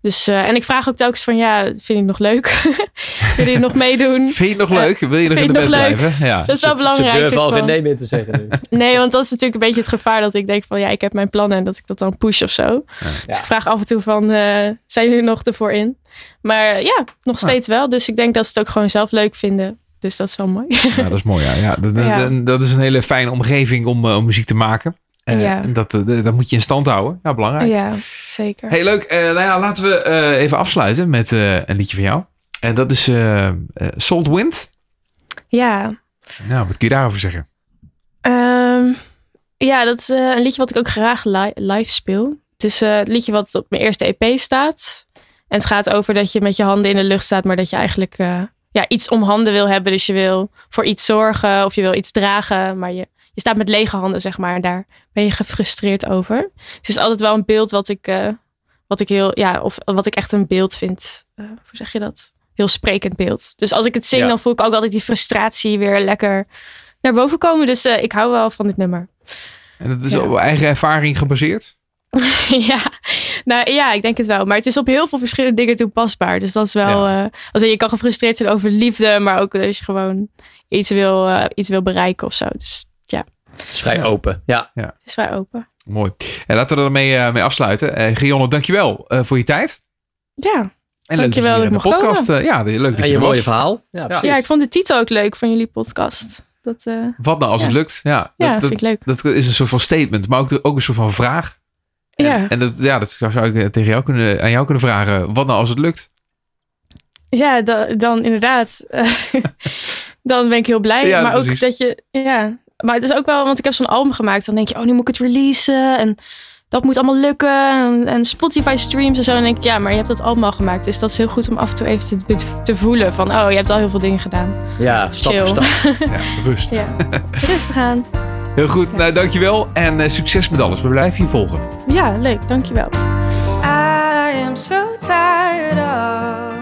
Dus, eh, en ik vraag ook telkens van, ja, vind je het nog leuk? Wil je nog meedoen? Vind je het nog leuk? Wil je nog vind in de het band nog leuk? blijven? Ja. Dat is wel Ze belangrijk. durven zeg al geen nee meer te zeggen nu. Nee, want dat is natuurlijk een beetje het gevaar dat ik denk van ja, ik heb mijn plannen en dat ik dat dan push of zo. Dus ik vraag af en toe van, eh, zijn jullie nog ervoor in? Maar ja, nog steeds wel. Dus ik denk dat ze het ook gewoon zelf leuk vinden. Dus dat is wel mooi. Ja, dat is mooi. Ja. Ja, dat, dat- Ja. dat is een hele fijne omgeving om, eh, om muziek te maken. Ja. en dat, eh, dat moet je in stand houden. Ja, belangrijk. ja, zeker. Hey, leuk. Nou ja, laten we even afsluiten met een liedje van jou. En dat is Salt Wind. Ja, Nou, wat kun je daarover zeggen? Ehm, ja, dat is een liedje wat ik ook graag li- live speel. Het is het liedje wat op mijn eerste EP staat. En het gaat over dat je met je handen in de lucht staat, maar dat je eigenlijk ja, iets om handen wil hebben. Dus je wil voor iets zorgen of je wil iets dragen, maar je, je staat met lege handen, zeg maar. En daar ben je gefrustreerd over. Dus het is altijd wel een beeld wat ik, eh, wat ik heel, ja, of wat ik echt een beeld vind. Eh, hoe zeg je dat? Heel sprekend beeld. Dus als ik het zing, Ja. dan voel ik ook altijd die frustratie weer lekker naar boven komen. Dus eh, ik hou wel van dit nummer. En dat is Ja. op eigen ervaring gebaseerd? ja, nou ja, ik denk het wel. Maar het is op heel veel verschillende dingen toepasbaar. Dus dat is wel. Ja. eh, je kan gefrustreerd zijn over liefde, maar ook als je gewoon iets wil, eh, iets wil bereiken of zo. Dus Het is vrij open. Ja. het is vrij open. Mooi. En laten we ermee eh, mee afsluiten. Uh, Gionne, dankjewel eh voor je tijd. Ja. En leuk dat je Dankjewel hier in dat de ik mocht podcast... ja, leuk dat En je je er mooie was. verhaal. Ja, precies. ja, ik vond de titel ook leuk van jullie podcast. Dat, eh, Wat nou als Ja. het lukt? Ja, ja, dat, vind ik leuk. dat, dat is een soort van statement, maar ook, ook een soort van vraag. En, Ja. en dat, ja, dat zou ik eh, tegen jou kunnen, aan jou kunnen vragen. Wat nou als het lukt? Ja, da- dan inderdaad. dan ben ik heel blij. Ja, maar precies. ook dat je. Ja, maar het is ook wel, want ik heb zo'n album gemaakt. Dan denk je, oh, nu moet ik het releasen. En dat moet allemaal lukken. En, en Spotify streams en zo. Dan denk ik, ja, maar je hebt dat album al gemaakt. Dus dat is heel goed om af en toe even te, te voelen. Van, oh, je hebt al heel veel dingen gedaan. Ja, stap Chill. voor stap. Ja, rust. Ja. Rustig aan. Heel goed, nou dankjewel en eh, succes met alles. We blijven je volgen. Ja, leuk. Dankjewel. I am so tired of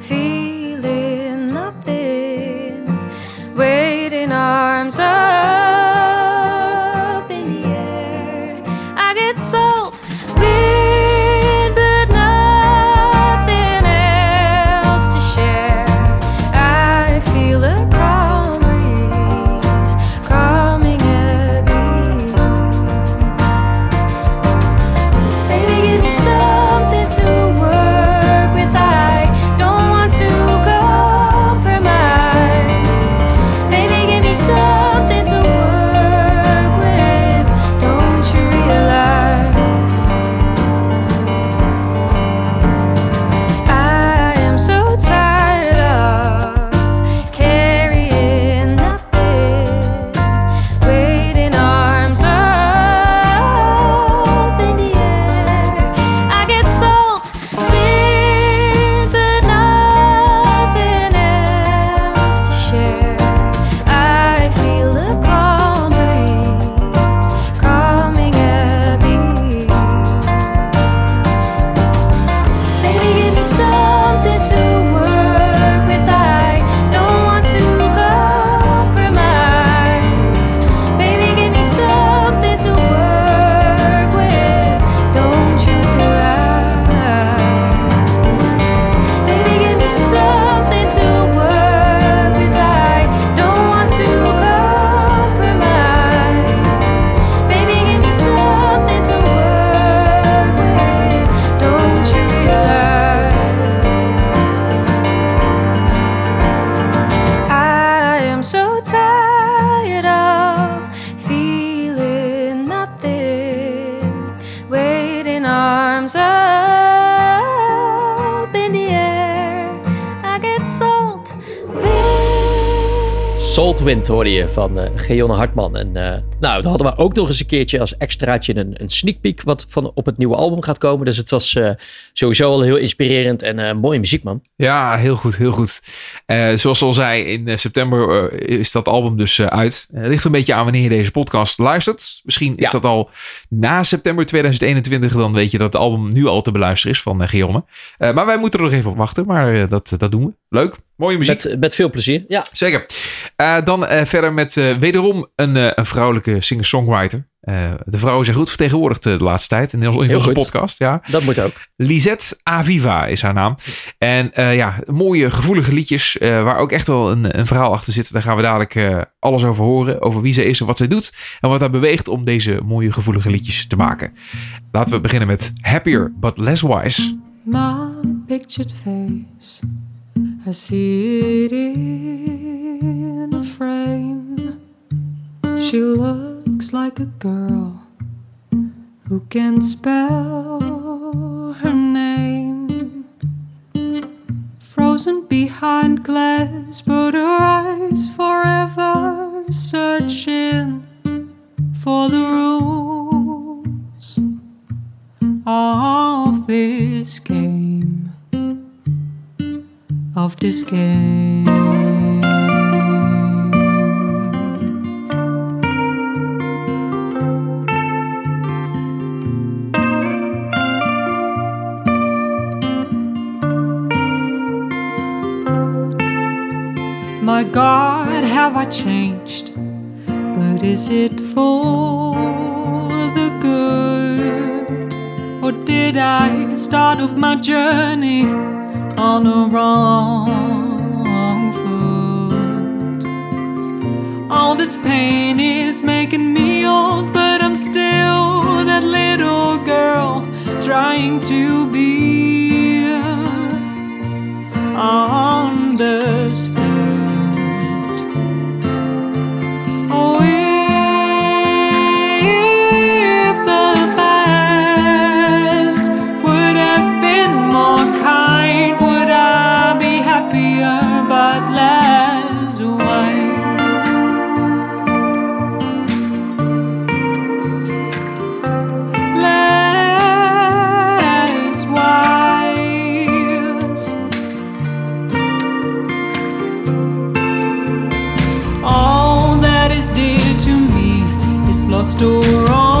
feeling nothing, waiting arms up Saltwind hoorde je van eh Geonne Hartman. En eh, nou, dan hadden we ook nog eens een keertje als extraatje een, een sneak peek wat van op het nieuwe album gaat komen. Dus het was eh, sowieso al heel inspirerend en eh, mooie muziek, man. Ja, heel goed, heel goed. Eh, zoals al zei, in september is dat album dus uit. Het ligt een beetje aan wanneer je deze podcast luistert. Misschien is Ja. dat al na september 2021. Dan weet je dat het album nu al te beluisteren is van uh, Guillaume. Maar wij moeten er nog even op wachten. Maar dat, dat doen we. Leuk. Mooie muziek. Met, met veel plezier. Ja, Zeker. Dan verder met wederom een, een vrouwelijke singer-songwriter. Eh, de vrouwen zijn goed vertegenwoordigd eh, de laatste tijd in onze, in onze podcast. Ja. dat moet ook. Lisette Aviva is haar naam. En eh, ja, mooie, gevoelige liedjes eh, waar ook echt wel een, een verhaal achter zit. Daar gaan we dadelijk alles over horen. Over wie ze is en wat zij doet. En wat haar beweegt om deze mooie, gevoelige liedjes te maken. Laten we beginnen met Happier But Less Wise. My pictured face, I see it She looks like a girl who can spell her name. Frozen behind glass, but her eyes forever searching for the rules of this game. Of this game. My God, have I changed? But is it for the good? Or did I start off my journey on a wrong foot? All this pain is making me old, but I'm still that little girl trying to be understood. Lost or almost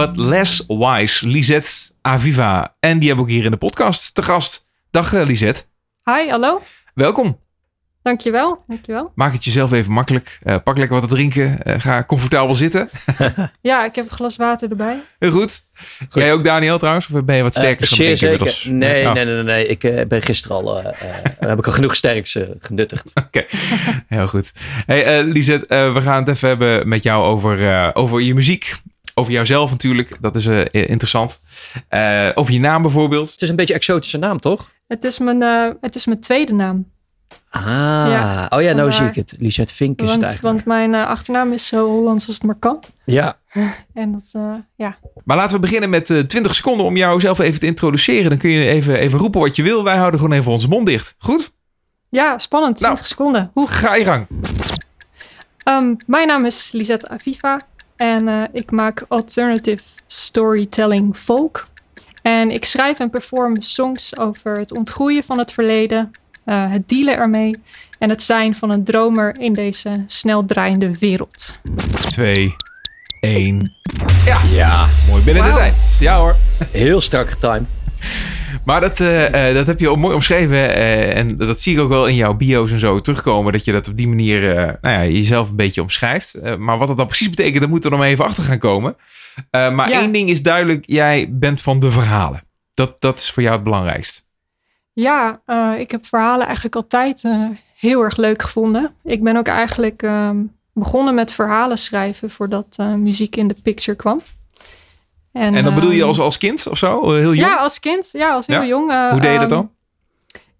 But Less Wise. Lisette Aviva. En die hebben we ook hier in de podcast te gast. Dag eh, Lisette. Hi, hallo. Welkom. Dankjewel, dankjewel. Maak het jezelf even makkelijk. Eh, pak lekker wat te drinken. Eh, ga comfortabel zitten. Ja, ik heb een glas water erbij. Heel goed. Jij ook Daniel trouwens? Of ben je wat sterker? Gaan zeer zeker. inmiddels? Nee, Oh, nee, nee, nee, nee. Ik eh, ben gisteren al, heb ik al genoeg sterks genuttigd. Oké, heel goed. Hey, eh Lisette, eh, we gaan het even hebben met jou over, eh, over je muziek. Over jouzelf natuurlijk. Dat is eh, interessant. Eh, over je naam bijvoorbeeld. Het is een beetje een exotische naam, toch? Het is mijn, eh, het is mijn tweede naam. Ah, Ja, oh ja, nou zie ik het. Lisette Vink is het Want, eigenlijk. want mijn eh, achternaam is zo Hollands als het maar kan. Ja, En dat, eh, ja. Maar laten we beginnen met eh 20 seconden om jou zelf even te introduceren. Dan kun je even, even roepen wat je wil. Wij houden gewoon even onze mond dicht. Goed? ja, spannend. Nou. 20 seconden. Hoe Ga je gang. Ehm, mijn naam is Lisette Aviva en eh, ik maak alternative storytelling folk. En ik schrijf en perform songs over het ontgroeien van het verleden, eh, het dealen ermee en het zijn van een dromer in deze snel draaiende wereld. 2, 1. ja. Mooi binnen de tijd. Ja hoor. heel strak getimed. Maar dat, eh, eh, dat heb je ook mooi omschreven. eh, en dat zie ik ook wel in jouw bio's en zo terugkomen. Dat je dat op die manier nou ja, jezelf een beetje omschrijft. Maar wat dat dan precies betekent, daar moeten we nog even achter gaan komen. Maar Ja. één ding is duidelijk. Jij bent van de verhalen. Dat, dat is voor jou het belangrijkst. Ja, ik heb verhalen eigenlijk altijd heel erg leuk gevonden. Ik ben ook eigenlijk ehm, begonnen met verhalen schrijven voordat muziek in de picture kwam. En dan bedoel je ehm, als, als kind of zo? Heel jong? Ja, als kind. Ja, als heel Ja? jong. eh, Hoe deed je dat ehm, dan?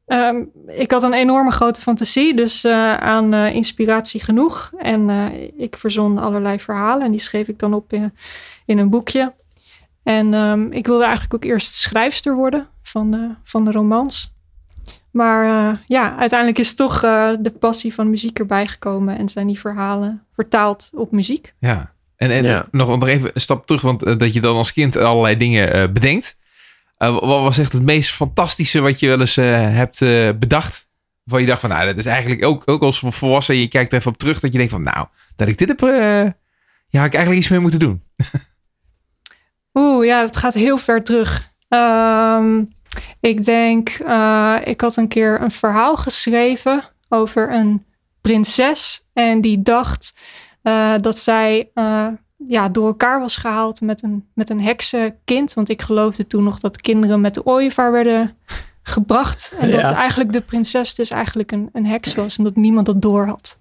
Ehm, ik had een enorme grote fantasie, dus eh, aan eh, inspiratie genoeg. En ik verzon allerlei verhalen en die schreef ik dan op in, in een boekje. En ik wilde eigenlijk ook eerst schrijfster worden van de, van de romans. Maar ja, uiteindelijk is toch de passie van muziek erbij gekomen en zijn die verhalen vertaald op muziek. Ja. En, en Ja. nog, nog even een stap terug, want eh, dat je dan als kind allerlei dingen eh, bedenkt. Eh, wat was echt het meest fantastische wat je wel eens eh, hebt eh, bedacht? Waar je dacht van, nou, dat is eigenlijk ook, ook als volwassen. Je kijkt er even op terug, dat je denkt van, nou, dat ik dit heb, eh, ja, had ik eigenlijk iets mee moeten doen. Oeh, ja, dat gaat heel ver terug. Ehm, ik denk, eh, ik had een keer een verhaal geschreven over een prinses. En die dacht eh, dat zij eh, ja, door elkaar was gehaald met een, met een heksenkind. Want ik geloofde toen nog dat kinderen met de ooievaar werden gebracht. En dat Ja. eigenlijk de prinses dus eigenlijk een, een heks was. En dat niemand dat door had.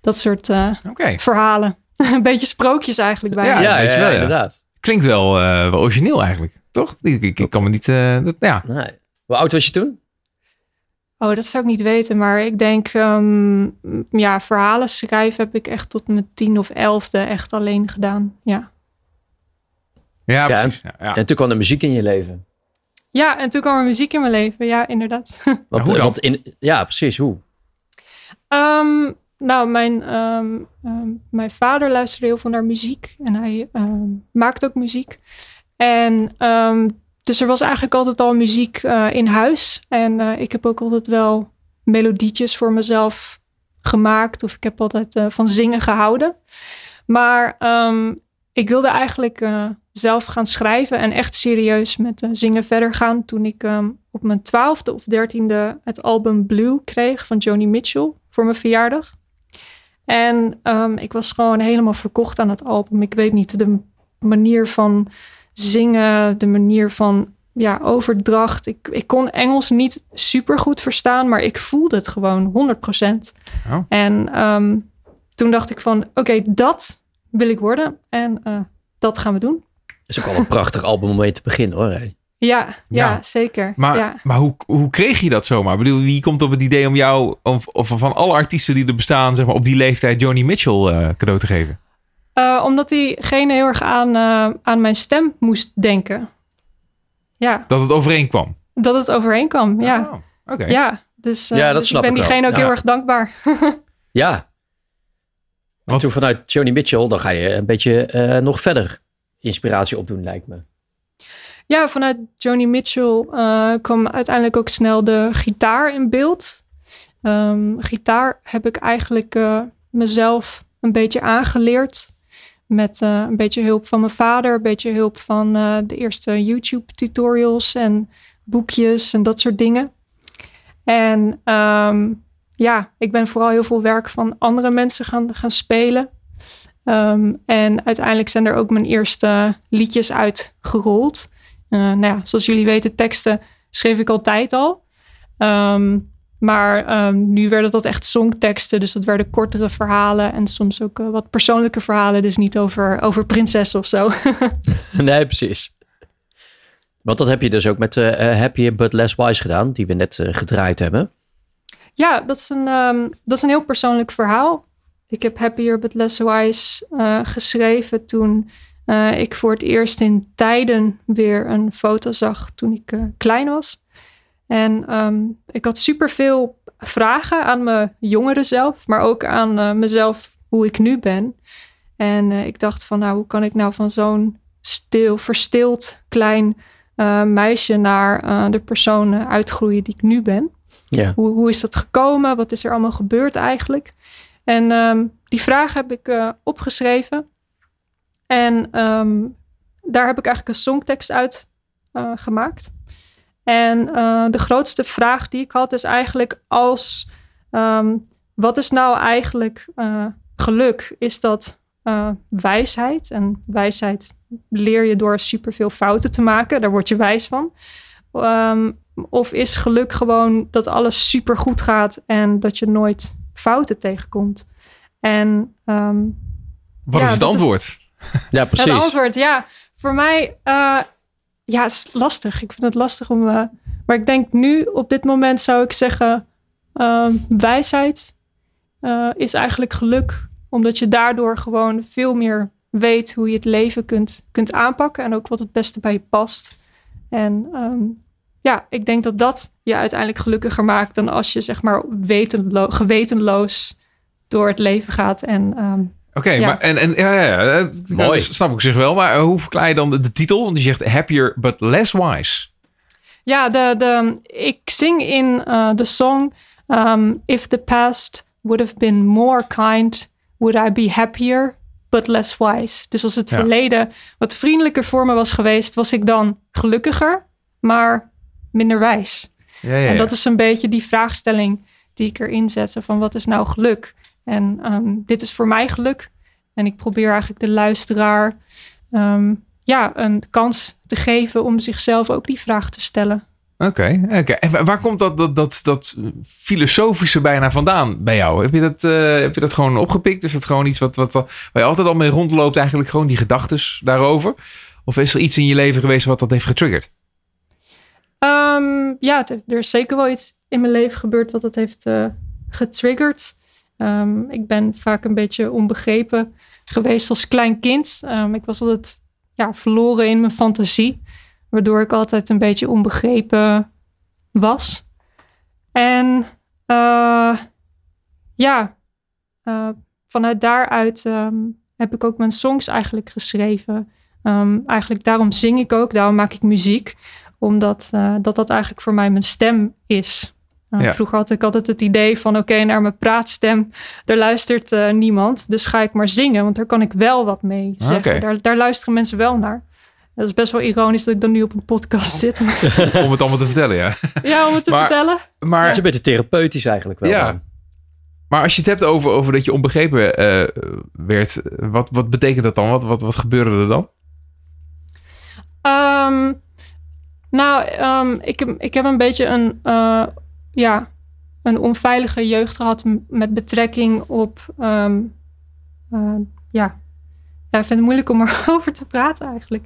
Dat soort eh, verhalen. een beetje sprookjes eigenlijk bij. Ja, Ja, ja, inderdaad. Klinkt wel, eh, wel origineel eigenlijk, toch? Ik, ik, ik kan me niet, eh, dat, ja. Nee. Hoe oud was je toen? Oh, dat zou ik niet weten. Maar ik denk, ehm, ja, verhalen schrijven heb ik echt tot mijn tien of elfde echt alleen gedaan. Ja. Ja, Ja, precies. Ja, ja. En toen kwam de muziek in je leven. ja, en toen kwam er muziek in mijn leven. Ja, inderdaad. Want, hoe in, ja, precies. Hoe? Ehm, nou, mijn, ehm, mijn vader luisterde heel veel naar muziek. En hij ehm, maakt ook muziek. En ehm, dus er was eigenlijk altijd al muziek eh, in huis. En eh, ik heb ook altijd wel melodietjes voor mezelf gemaakt. Of ik heb altijd eh, van zingen gehouden. Maar ehm, ik wilde eigenlijk zelf gaan schrijven en echt serieus met zingen verder gaan. Toen ik ehm, op mijn twaalfde of dertiende het album Blue kreeg van Joni Mitchell voor mijn verjaardag. En ehm, ik was gewoon helemaal verkocht aan het album. Ik weet niet, de manier van zingen, de manier van ja, overdracht. Ik, ik kon Engels niet super goed verstaan, maar ik voelde het gewoon 100%. Oh. En ehm, toen dacht ik van, oké, dat wil ik worden. En eh, dat gaan we doen. is ook al een prachtig album om mee te beginnen hoor. Ja, ja, Ja. zeker. Maar, ja. maar hoe, hoe kreeg je dat zomaar? Ik bedoel, wie komt op het idee om jou, of, of van alle artiesten die er bestaan, zeg maar, op die leeftijd Joni Mitchell eh, cadeau te geven? Eh, omdat diegene heel erg aan, eh, aan mijn stem moest denken. Ja, Dat het overeenkwam? dat het overeenkwam. Ja, Oh, Oké. ja. Dus, eh, Ja, dat dus snap ik ben ik wel. diegene ook Ja. heel erg dankbaar. Ja. En Want- toen vanuit Joni Mitchell, dan ga je een beetje eh, nog verder inspiratie opdoen, lijkt me. Ja, vanuit Joni Mitchell eh, kwam uiteindelijk ook snel de gitaar in beeld. Ehm, gitaar heb ik eigenlijk eh, mezelf een beetje aangeleerd. Met eh, een beetje hulp van mijn vader, een beetje hulp van eh, de eerste YouTube-tutorials en boekjes en dat soort dingen. En ehm, ja, ik ben vooral heel veel werk van andere mensen gaan, gaan spelen. Ehm, en uiteindelijk zijn er ook mijn eerste liedjes uitgerold. Eh, nou ja, zoals jullie weten, teksten schreef ik altijd al. Ehm, maar ehm, nu werden dat echt songteksten. Dus dat werden kortere verhalen. En soms ook eh, wat persoonlijke verhalen. Dus niet over, over prinsessen of zo. nee, precies. Want dat heb je dus ook met eh, eh, Happier But Less Wise gedaan, die we net gedraaid hebben. ja, dat is, een, ehm, dat is een heel persoonlijk verhaal. Ik heb Happier But Less Wise geschreven toen ik voor het eerst in tijden weer een foto zag toen ik klein was. En ehm, ik had superveel vragen aan mijn jongere zelf, maar ook aan eh, mezelf hoe ik nu ben. En eh, ik dacht van, nou, hoe kan ik nou van zo'n stil, verstild klein eh, meisje naar de persoon uitgroeien die ik nu ben? Ja. Hoe, hoe is dat gekomen? Wat is er allemaal gebeurd eigenlijk? En ehm, die vraag heb ik opgeschreven. En ehm, daar heb ik eigenlijk een songtekst uit gemaakt. En eh, de grootste vraag die ik had is eigenlijk als... ehm, wat is nou eigenlijk eh, geluk? Is dat eh, wijsheid? En wijsheid leer je door superveel fouten te maken. Daar word je wijs van. Ehm, of is geluk gewoon dat alles super goed gaat en dat je nooit fouten tegenkomt? En ehm, Wat Ja, is het is- antwoord? Ja, het precies. antwoord, ja, voor mij, eh, ja, het is lastig. Ik vind het lastig om, eh, maar ik denk nu op dit moment zou ik zeggen, ehm, wijsheid eh, is eigenlijk geluk, omdat je daardoor gewoon veel meer weet hoe je het leven kunt, kunt aanpakken en ook wat het beste bij je past. En ehm, ja, ik denk dat dat je uiteindelijk gelukkiger maakt dan als je zeg maar wetenlo- gewetenloos door het leven gaat en ehm, Oké, Ja. maar en, en ja, ja, ja, dat Mooi. dat snap ik zich wel. Maar hoe verklaar je dan de, de titel? Want die zegt happier but less wise. Ja, de, de, ik zing in eh, de song um, If the past would have been more kind, would I be happier, but less wise. Dus als het Ja. verleden wat vriendelijker voor me was geweest, was ik dan gelukkiger, maar minder wijs. Ja, ja, En dat is een beetje die vraagstelling die ik erin zet. Van wat is nou geluk? En ehm, dit is voor mij geluk. En ik probeer eigenlijk de luisteraar ehm, ja, een kans te geven om zichzelf ook die vraag te stellen. Oké, oké. En wa- waar komt dat, dat, dat, dat filosofische bijna vandaan bij jou? Heb je dat, eh, heb je dat gewoon opgepikt? Is dat gewoon iets wat, wat, waar je altijd al mee rondloopt, eigenlijk gewoon die gedachtes daarover? Of is er iets in je leven geweest wat dat heeft getriggerd? Ehm, ja, het er is zeker wel iets in mijn leven gebeurd wat het heeft eh, getriggerd. Ehm, ik ben vaak een beetje onbegrepen geweest als klein kind. Ehm, ik was altijd ja, verloren in mijn fantasie, waardoor ik altijd een beetje onbegrepen was. En eh, ja, eh, vanuit daaruit ehm, heb ik ook mijn songs eigenlijk geschreven. Eigenlijk daarom zing ik ook, daarom maak ik muziek omdat eh, dat, dat eigenlijk voor mij mijn stem is. Eh, Ja. Vroeger had ik altijd het idee van oké, naar mijn praatstem, daar luistert eh, niemand. Dus ga ik maar zingen, want daar kan ik wel wat mee zeggen. Oké. Daar, daar luisteren mensen wel naar. Dat is best wel ironisch dat ik dan nu op een podcast zit. Maar- Om het allemaal te vertellen, ja. ja, om het te Maar- vertellen. Het Maar, is een beetje therapeutisch eigenlijk wel. Ja. dan. maar als je het hebt over, over dat je onbegrepen eh, werd, wat, wat betekent dat dan? Wat, wat, wat gebeurde er dan? Ehm, nou, ehm, ik, heb, ik heb een beetje een, eh, ja, een onveilige jeugd gehad met betrekking op. ehm, eh, ja. ja, ik vind het moeilijk om erover te praten eigenlijk.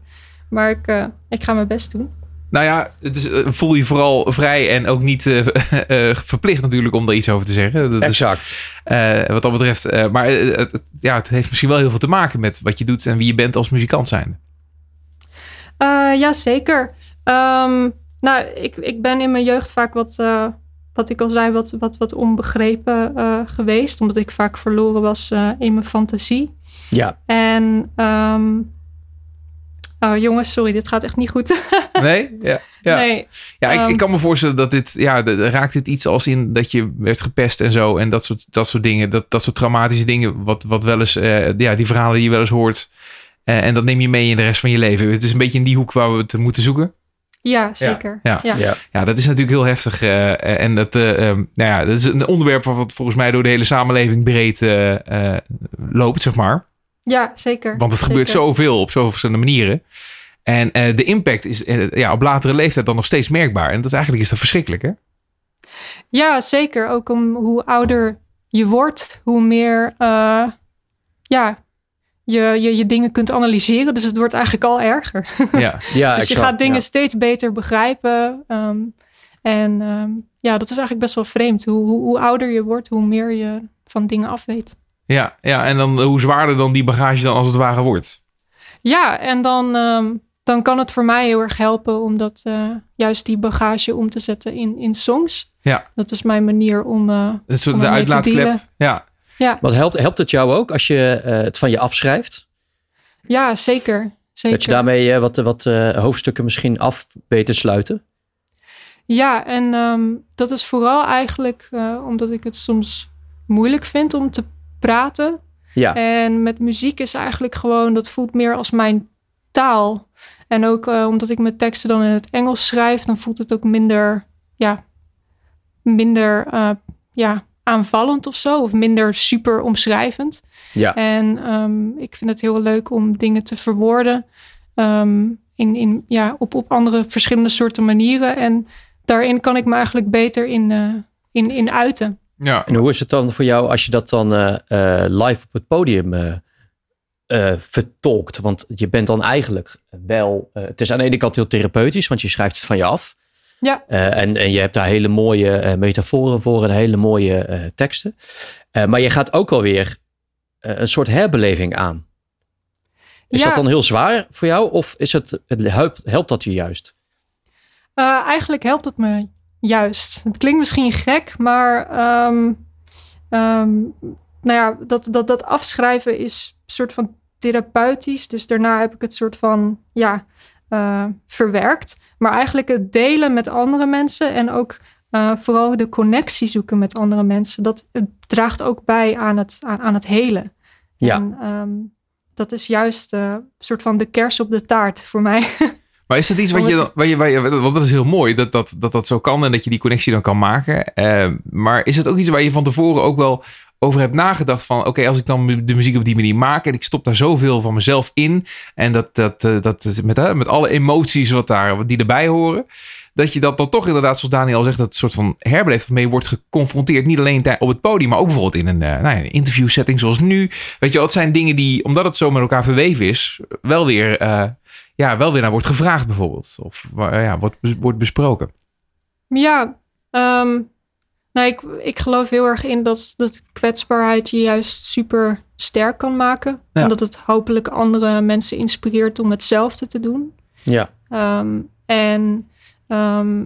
Maar ik, eh, ik ga mijn best doen. Nou ja, het is, eh, voel je vooral vrij en ook niet eh, eh, verplicht natuurlijk om daar iets over te zeggen. Dat is, Exact. eh, wat dat betreft. eh, maar het, ja, het heeft misschien wel heel veel te maken met wat je doet en wie je bent als muzikant zijn. Eh ja, zeker. Ehm, nou, ik, ik ben in mijn jeugd vaak wat, eh, wat ik al zei, wat, wat, wat onbegrepen eh, geweest. Omdat ik vaak verloren was eh, in mijn fantasie. Ja. En, ehm, oh jongens, sorry, dit gaat echt niet goed. Nee? Ja. Ja, Nee, ja ik, ik Ehm. kan me voorstellen dat dit, ja, de- raakt dit iets als in dat je werd gepest en zo. En dat soort, dat soort dingen, dat, dat soort traumatische dingen, wat, wat wel eens, eh, ja, die verhalen die je wel eens hoort. En dat neem je mee in de rest van je leven. Het is een beetje in die hoek waar we het moeten zoeken. Ja, zeker. ja. ja. Ja. Ja, dat is natuurlijk heel heftig. eh, en dat, eh, ehm, nou ja, dat is een onderwerp wat volgens mij door de hele samenleving breed eh, eh, loopt, zeg maar. Ja, zeker. Want het gebeurt zoveel op zoveel verschillende manieren. En eh, de impact is ja, op latere leeftijd dan nog steeds merkbaar. En dat is eigenlijk is dat verschrikkelijk, hè? Ja, zeker. Ook om hoe ouder je wordt, hoe meer eh, ja, je, je, je dingen kunt analyseren. Dus het wordt eigenlijk al erger. Ja, Ja, dus je exact. gaat dingen Ja. steeds beter begrijpen. Ehm, En ehm, ja, dat is eigenlijk best wel vreemd. Hoe, hoe, hoe ouder je wordt, hoe meer je van dingen af weet. Ja, ja, en dan hoe zwaarder dan die bagage dan als het ware wordt. Ja, en dan, ehm, dan kan het voor mij heel erg helpen om dat, eh, juist die bagage om te zetten in, in songs. Ja. Dat is mijn manier om, eh is om de uitlaatklep. Ja. Ja, Wat helpt, helpt het jou ook als je eh, het van je afschrijft? ja, zeker. zeker. Dat je daarmee eh, wat, wat eh, hoofdstukken misschien af weet te sluiten? Ja, en ehm, dat is vooral eigenlijk omdat ik het soms moeilijk vind om te praten. Ja, En met muziek is eigenlijk gewoon, dat voelt meer als mijn taal. En ook omdat ik mijn teksten dan in het Engels schrijf, dan voelt het ook minder, ja, minder ja, aanvallend of zo. Of minder super omschrijvend. ja. En ehm, ik vind het heel leuk om dingen te verwoorden ehm, in, in, ja, op, op andere verschillende soorten manieren. En daarin kan ik me eigenlijk beter in, eh, in, in uiten. ja. En hoe is het dan voor jou als je dat dan eh, eh, live op het podium eh, eh, vertolkt? Want je bent dan eigenlijk wel... eh, het is aan de ene kant heel therapeutisch, want je schrijft het van je af. Ja. Eh, en, en je hebt daar hele mooie eh, metaforen voor en hele mooie eh, teksten. Maar je gaat ook alweer een soort herbeleving aan. Is Ja. dat dan heel zwaar voor jou of is het, het helpt, helpt dat je juist? Eigenlijk helpt het me juist. Het klinkt misschien gek, maar ehm, ehm, nou ja, dat, dat, dat afschrijven is een soort van therapeutisch. Dus daarna heb ik het soort van ja, eh, verwerkt. Maar eigenlijk het delen met andere mensen en ook eh, vooral de connectie zoeken met andere mensen, dat het draagt ook bij aan het, aan, aan het helen. Ja. En, ehm, dat is juist eh, een soort van de kers op de taart voor mij. Maar is dat iets wat je, dan, waar je, waar je, want dat is heel mooi dat dat, dat dat zo kan en dat je die connectie dan kan maken. Eh, maar is het ook iets waar je van tevoren ook wel over hebt nagedacht van, oké, als ik dan de muziek op die manier maak en ik stop daar zoveel van mezelf in en dat, dat, eh, dat met, met alle emoties wat daar, wat die erbij horen, dat je dat dan toch inderdaad, zoals Daniel al zegt, dat soort van herbeleefd mee wordt geconfronteerd. Niet alleen op het podium, maar ook bijvoorbeeld in een, eh, nou ja, een interview setting zoals nu. Weet je, het zijn dingen die, omdat het zo met elkaar verweven is, wel weer, eh, ja, wel weer naar wordt gevraagd bijvoorbeeld. Of waar- ja, wordt, wordt besproken. Ja, ehm, nou, ik, ik geloof heel erg in dat, dat kwetsbaarheid je juist super sterk kan maken. Ja. En dat het hopelijk andere mensen inspireert om hetzelfde te doen. Ja, Ehm, en ehm,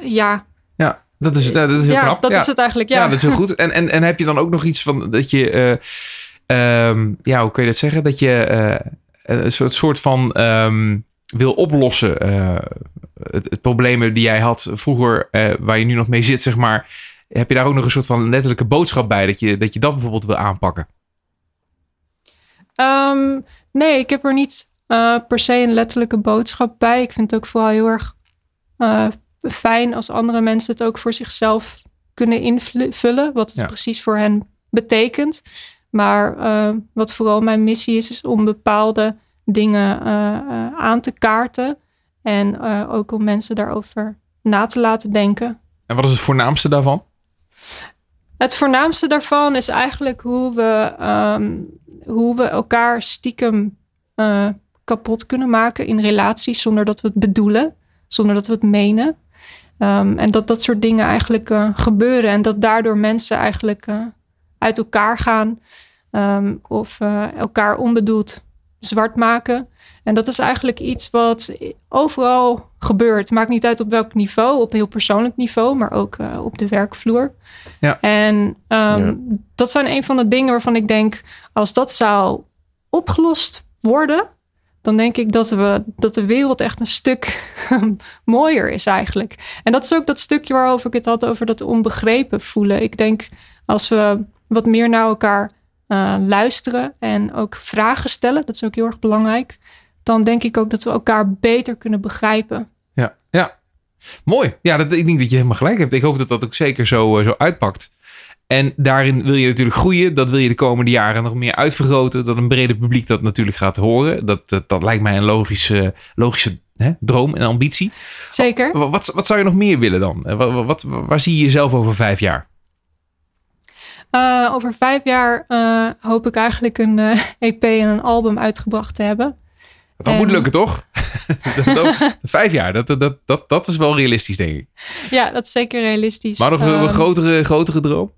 ja, Ja, dat is, dat is heel ja knap. dat ja. is het eigenlijk. Ja. Ja, dat is heel goed. En, en, en heb je dan ook nog iets van dat je, eh, ehm, ja, hoe kun je dat zeggen? Dat je eh, een soort, soort van ehm, wil oplossen. eh, het, het problemen die jij had vroeger, eh, waar je nu nog mee zit, zeg maar. Heb je daar ook nog een soort van letterlijke boodschap bij? Dat je dat, je dat bijvoorbeeld wil aanpakken? Nee, ik heb er niet eh, per se een letterlijke boodschap bij. Ik vind het ook vooral heel erg eh, fijn als andere mensen het ook voor zichzelf kunnen invullen. Wat het Ja. precies voor hen betekent. Maar eh, wat vooral mijn missie is, is om bepaalde dingen eh, aan te kaarten. En ook om mensen daarover na te laten denken. En wat is het voornaamste daarvan? Het voornaamste daarvan is eigenlijk hoe we, ehm, hoe we elkaar stiekem kapot kunnen maken in relaties zonder dat we het bedoelen, zonder dat we het menen. Ehm, en dat dat soort dingen eigenlijk eh, gebeuren en dat daardoor mensen eigenlijk eh, uit elkaar gaan ehm, of eh, elkaar onbedoeld zwart maken. En dat is eigenlijk iets wat overal gebeurt. Maakt niet uit op welk niveau, op heel persoonlijk niveau, maar ook op de werkvloer. En ehm, Ja. dat zijn een van de dingen waarvan ik denk, als dat zou opgelost worden, dan denk ik dat, we, dat de wereld echt een stuk mooier is eigenlijk. En dat is ook dat stukje waarover ik het had over dat onbegrepen voelen. Ik denk als we wat meer naar elkaar eh, luisteren en ook vragen stellen, dat is ook heel erg belangrijk, dan denk ik ook dat we elkaar beter kunnen begrijpen. Ja, ja. Mooi. Ja, dat, ik denk dat je helemaal gelijk hebt. Ik hoop dat dat ook zeker zo, eh, zo uitpakt. En daarin wil je natuurlijk groeien. Dat wil je de komende jaren nog meer uitvergroten. Dat een breder publiek dat natuurlijk gaat horen. Dat, dat, dat lijkt mij een logische, logische hè, droom en ambitie. Zeker. Wa- Wat, wat zou je nog meer willen dan? Wat, wat, waar zie je jezelf over vijf jaar? Eh, over vijf jaar eh, hoop ik eigenlijk een eh, EP en een album uitgebracht te hebben. Dat En- moet lukken, toch? Dat- dat- vijf jaar, dat, dat, dat, dat is wel realistisch, denk ik. Ja, dat is zeker realistisch. Maar nog een, een Ehm, grotere, grotere droom?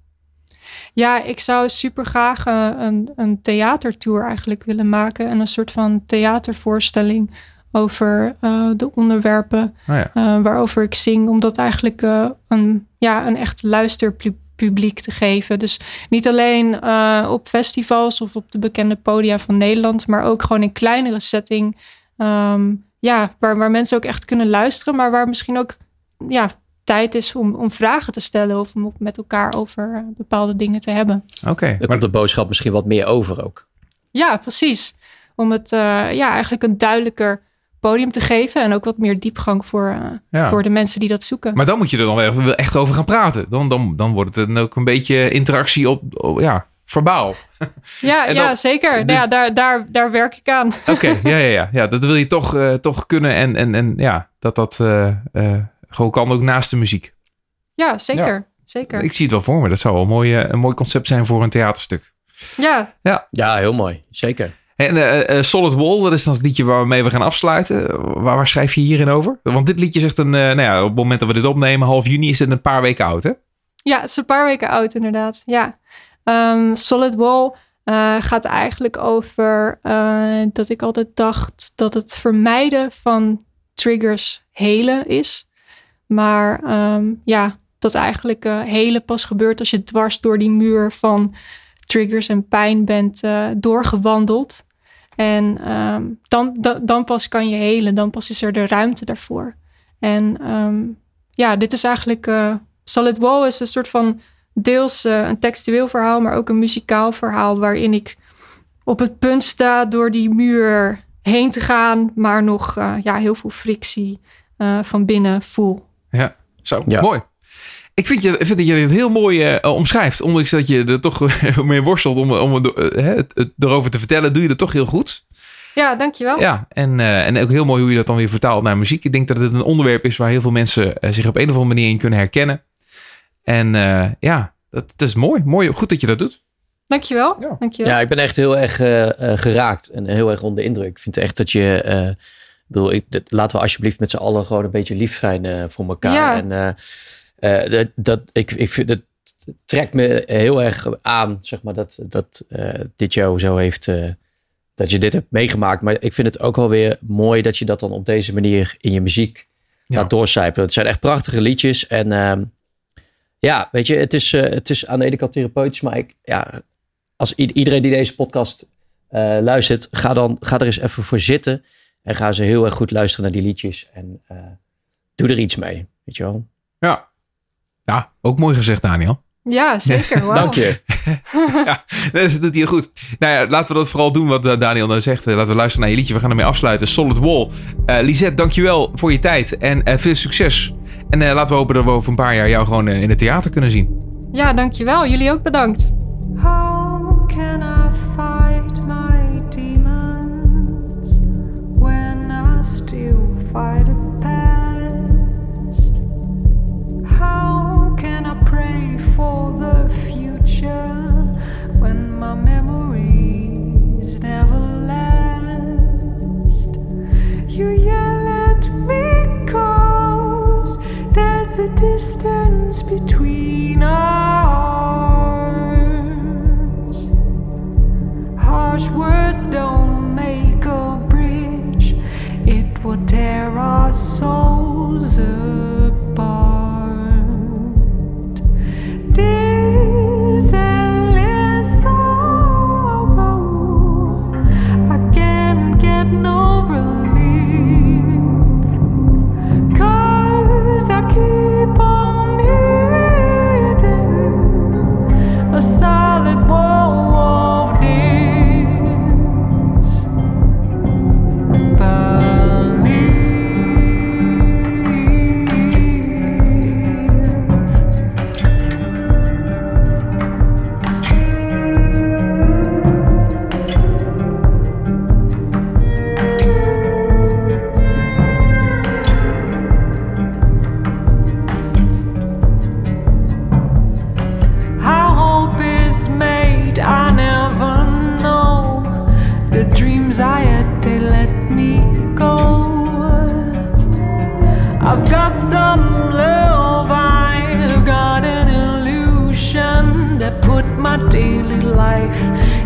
Ja, ik zou super graag eh, een, een theatertour eigenlijk willen maken. En een soort van theatervoorstelling over eh, de onderwerpen ja. eh, waarover ik zing. Om dat eigenlijk een, ja, een echt luisterpubliek te geven. Dus niet alleen op festivals of op de bekende podia van Nederland. Maar ook gewoon in kleinere setting. Ehm, ja, waar, waar mensen ook echt kunnen luisteren. Maar waar misschien ook ja, tijd is om, om vragen te stellen. Of om met elkaar over eh, bepaalde dingen te hebben. Oké, Dan maar komt de boodschap misschien wat meer over ook. Ja, precies. Om het eh, ja, eigenlijk een duidelijker podium te geven. En ook wat meer diepgang voor, eh, Ja. voor de mensen die dat zoeken. Maar dan moet je er dan wel echt over gaan praten. Dan, dan, dan wordt het dan ook een beetje interactie op, op- ja, verbaal. ja, ja, zeker. dus- Ja, daar, daar, daar werk ik aan. Oké, ja, ja, ja, ja. Dat wil je toch, eh, toch kunnen. En, en, en ja, dat dat eh, eh, gewoon kan ook naast de muziek. Ja, zeker. Zeker. Ik zie het wel voor me. Dat zou wel een mooi, eh, een mooi concept zijn voor een theaterstuk. Ja, Ja, heel mooi. Zeker. En eh, eh, Solid Wall, dat is dan het liedje waarmee we gaan afsluiten. Waar, waar schrijf je hierin over? Want dit liedje zegt een, eh, nou ja, op het moment dat we dit opnemen, half juni, is het een paar weken oud, hè? ja, het is een paar weken oud inderdaad. Ja. Ehm, Solid Wall eh, gaat eigenlijk over eh, dat ik altijd dacht dat het vermijden van triggers helen is. Maar ehm, ja, dat eigenlijk eh helen pas gebeurt als je dwars door die muur van triggers en pijn bent eh, doorgewandeld. En ehm, dan, dan, pas kan je helen, dan pas is er de ruimte daarvoor. En ehm, ja, dit is eigenlijk. eh, Solid Wall is een soort van deels een textueel verhaal, maar ook een muzikaal verhaal. Waarin ik op het punt sta door die muur heen te gaan, maar nog ja, heel veel frictie van binnen voel. Zo, Ja. mooi. Ik vind, je, vind dat je dit heel mooi eh, omschrijft. Ondanks dat je er toch mee worstelt om, om het, eh, het, het erover te vertellen, doe je dat toch heel goed. Ja, dankjewel. Ja, en, eh, en ook heel mooi hoe je dat dan weer vertaalt naar muziek. Ik denk dat het een onderwerp is waar heel veel mensen eh, zich op een of andere manier in kunnen herkennen. En eh, ja, dat, dat is mooi. mooi. Goed dat je dat doet. Dankjewel. Ja. dankjewel. Ja, ik ben echt heel erg eh, eh, geraakt en heel erg onder de indruk. Ik vind echt dat je, eh, bedoel, ik, dat- laten we alsjeblieft met z'n allen gewoon een beetje lief zijn eh, voor elkaar. Ja. En eh, eh, dat, dat, ik, ik vind het trekt me heel erg aan, zeg maar, dat, dat dit jou zo heeft, dat je dit hebt meegemaakt. Maar ik vind het ook wel weer mooi dat je dat dan op deze manier in je muziek Ja. laat doorcijpelen. Het zijn echt prachtige liedjes en ehm, ja, weet je, het is, het is aan de ene kant therapeutisch, maar ik, ja, als iedereen die deze podcast luistert, ga, dan, ga er eens even voor zitten. En ga ze heel erg goed luisteren naar die liedjes. En eh, doe er iets mee. Weet je wel? Ja. Ja, ook mooi gezegd, Daniel. Ja, zeker. Wauw. Dank je. ja, dat doet hij goed. Nou ja, laten we dat vooral doen wat eh, Daniel nou zegt. Eh, Laten we luisteren naar je liedje. We gaan ermee afsluiten. Solid Wall. Eh Lisette, dankjewel voor je tijd. En veel succes. En eh, laten we hopen dat we over een paar jaar jou gewoon in het theater kunnen zien. Ja, dankjewel. Jullie ook bedankt. How can I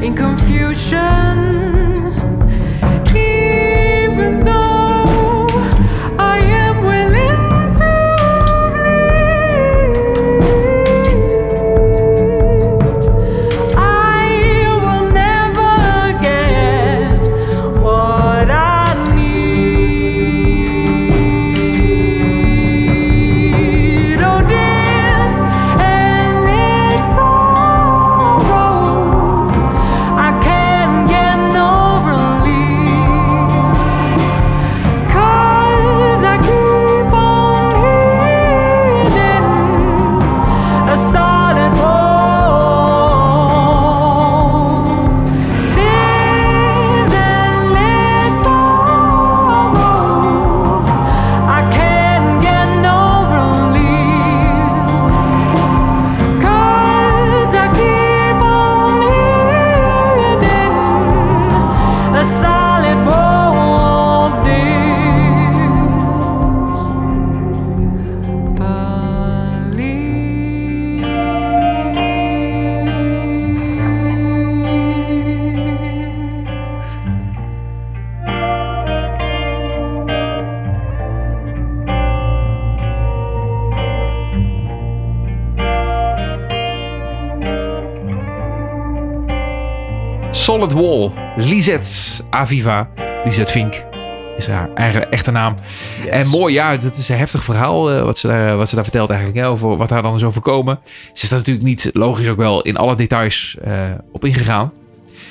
in confusion. Lisette Aviva. Lisette Vink is haar eigen echte naam. En mooi, ja, het is een heftig verhaal eh, wat, ze daar, wat ze daar vertelt eigenlijk. Hè, over wat haar dan is overkomen. Ze is daar natuurlijk niet, logisch ook wel, in alle details eh, op ingegaan.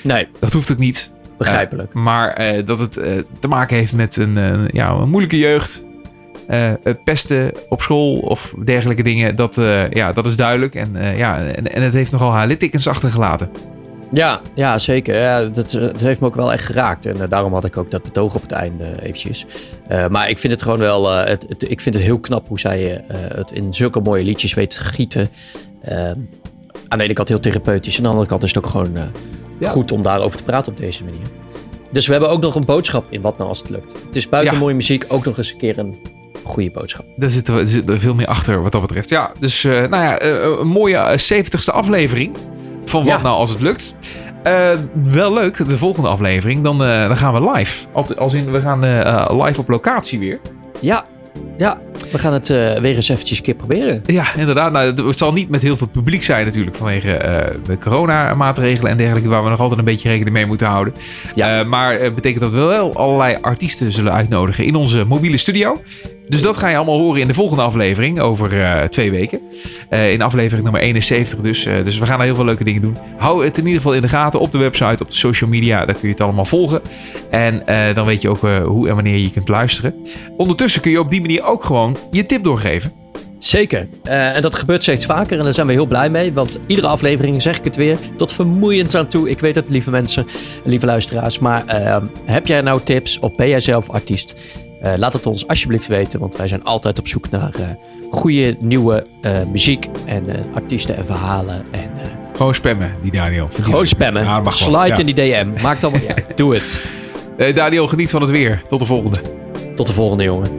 Nee, Dat hoeft ook niet. begrijpelijk. Eh, maar dat het te maken heeft met een, ja, een moeilijke jeugd. pesten op school of dergelijke dingen. Dat, ja, dat is duidelijk. En, ja, en, en het heeft nogal haar littekens achtergelaten. Ja, ja zeker. Ja, dat, eh, dat heeft me ook wel echt geraakt. En eh, daarom had ik ook dat betoog op het einde eh, eventjes. Maar ik vind het gewoon wel... het, het- ik vind het heel knap hoe zij het in zulke mooie liedjes weet te gieten. Eh, aan de ene kant heel therapeutisch. En aan de andere kant is het ook gewoon Ja. goed om daarover te praten op deze manier. Dus we hebben ook nog een boodschap in Wat Nou Als Het Lukt. Het is buiten Ja. mooie muziek ook nog eens een keer een goede boodschap. Daar zit, er- zit er veel meer achter wat dat betreft. Ja, dus nou ja, een mooie eh, 70ste aflevering van Wat Ja. Nou Als Het Lukt. Eh, wel leuk, de volgende aflevering. Dan, eh, dan gaan we live. Al- Als in, we gaan eh, live op locatie weer. Ja, ja we gaan het eh, weer eens eventjes een keer proberen. Ja, inderdaad. Nou, het- zal niet met heel veel publiek zijn natuurlijk. Vanwege eh, de coronamaatregelen en dergelijke. Waar we nog altijd een beetje rekening mee moeten houden. Ja. Eh, maar het betekent dat we wel allerlei artiesten zullen uitnodigen in onze mobiele studio. Dus dat ga je allemaal horen in de volgende aflevering over twee weken. In aflevering nummer 71 dus. Dus we gaan daar heel veel leuke dingen doen. Hou het in ieder geval in de gaten op de website, op de social media. Daar kun je het allemaal volgen. En dan weet je ook hoe en wanneer je kunt luisteren. Ondertussen kun je op die manier ook gewoon je tip doorgeven. Zeker. Eh, en dat gebeurt steeds vaker en daar zijn we heel blij mee. Want iedere aflevering zeg ik het weer. Tot vermoeiend aan toe. Ik weet het, lieve mensen, lieve luisteraars. Maar eh, heb jij nou tips of ben jij zelf artiest? Eh, laat het ons alsjeblieft weten. Want wij zijn altijd op zoek naar eh goede nieuwe muziek. En artiesten en verhalen. En Gewoon spammen, die Daniel. gewoon spammen. Ja. Slide Ja. in die DM. Maakt allemaal uit. Doe het. Daniel, geniet van het weer. Tot de volgende. Tot de volgende jongen.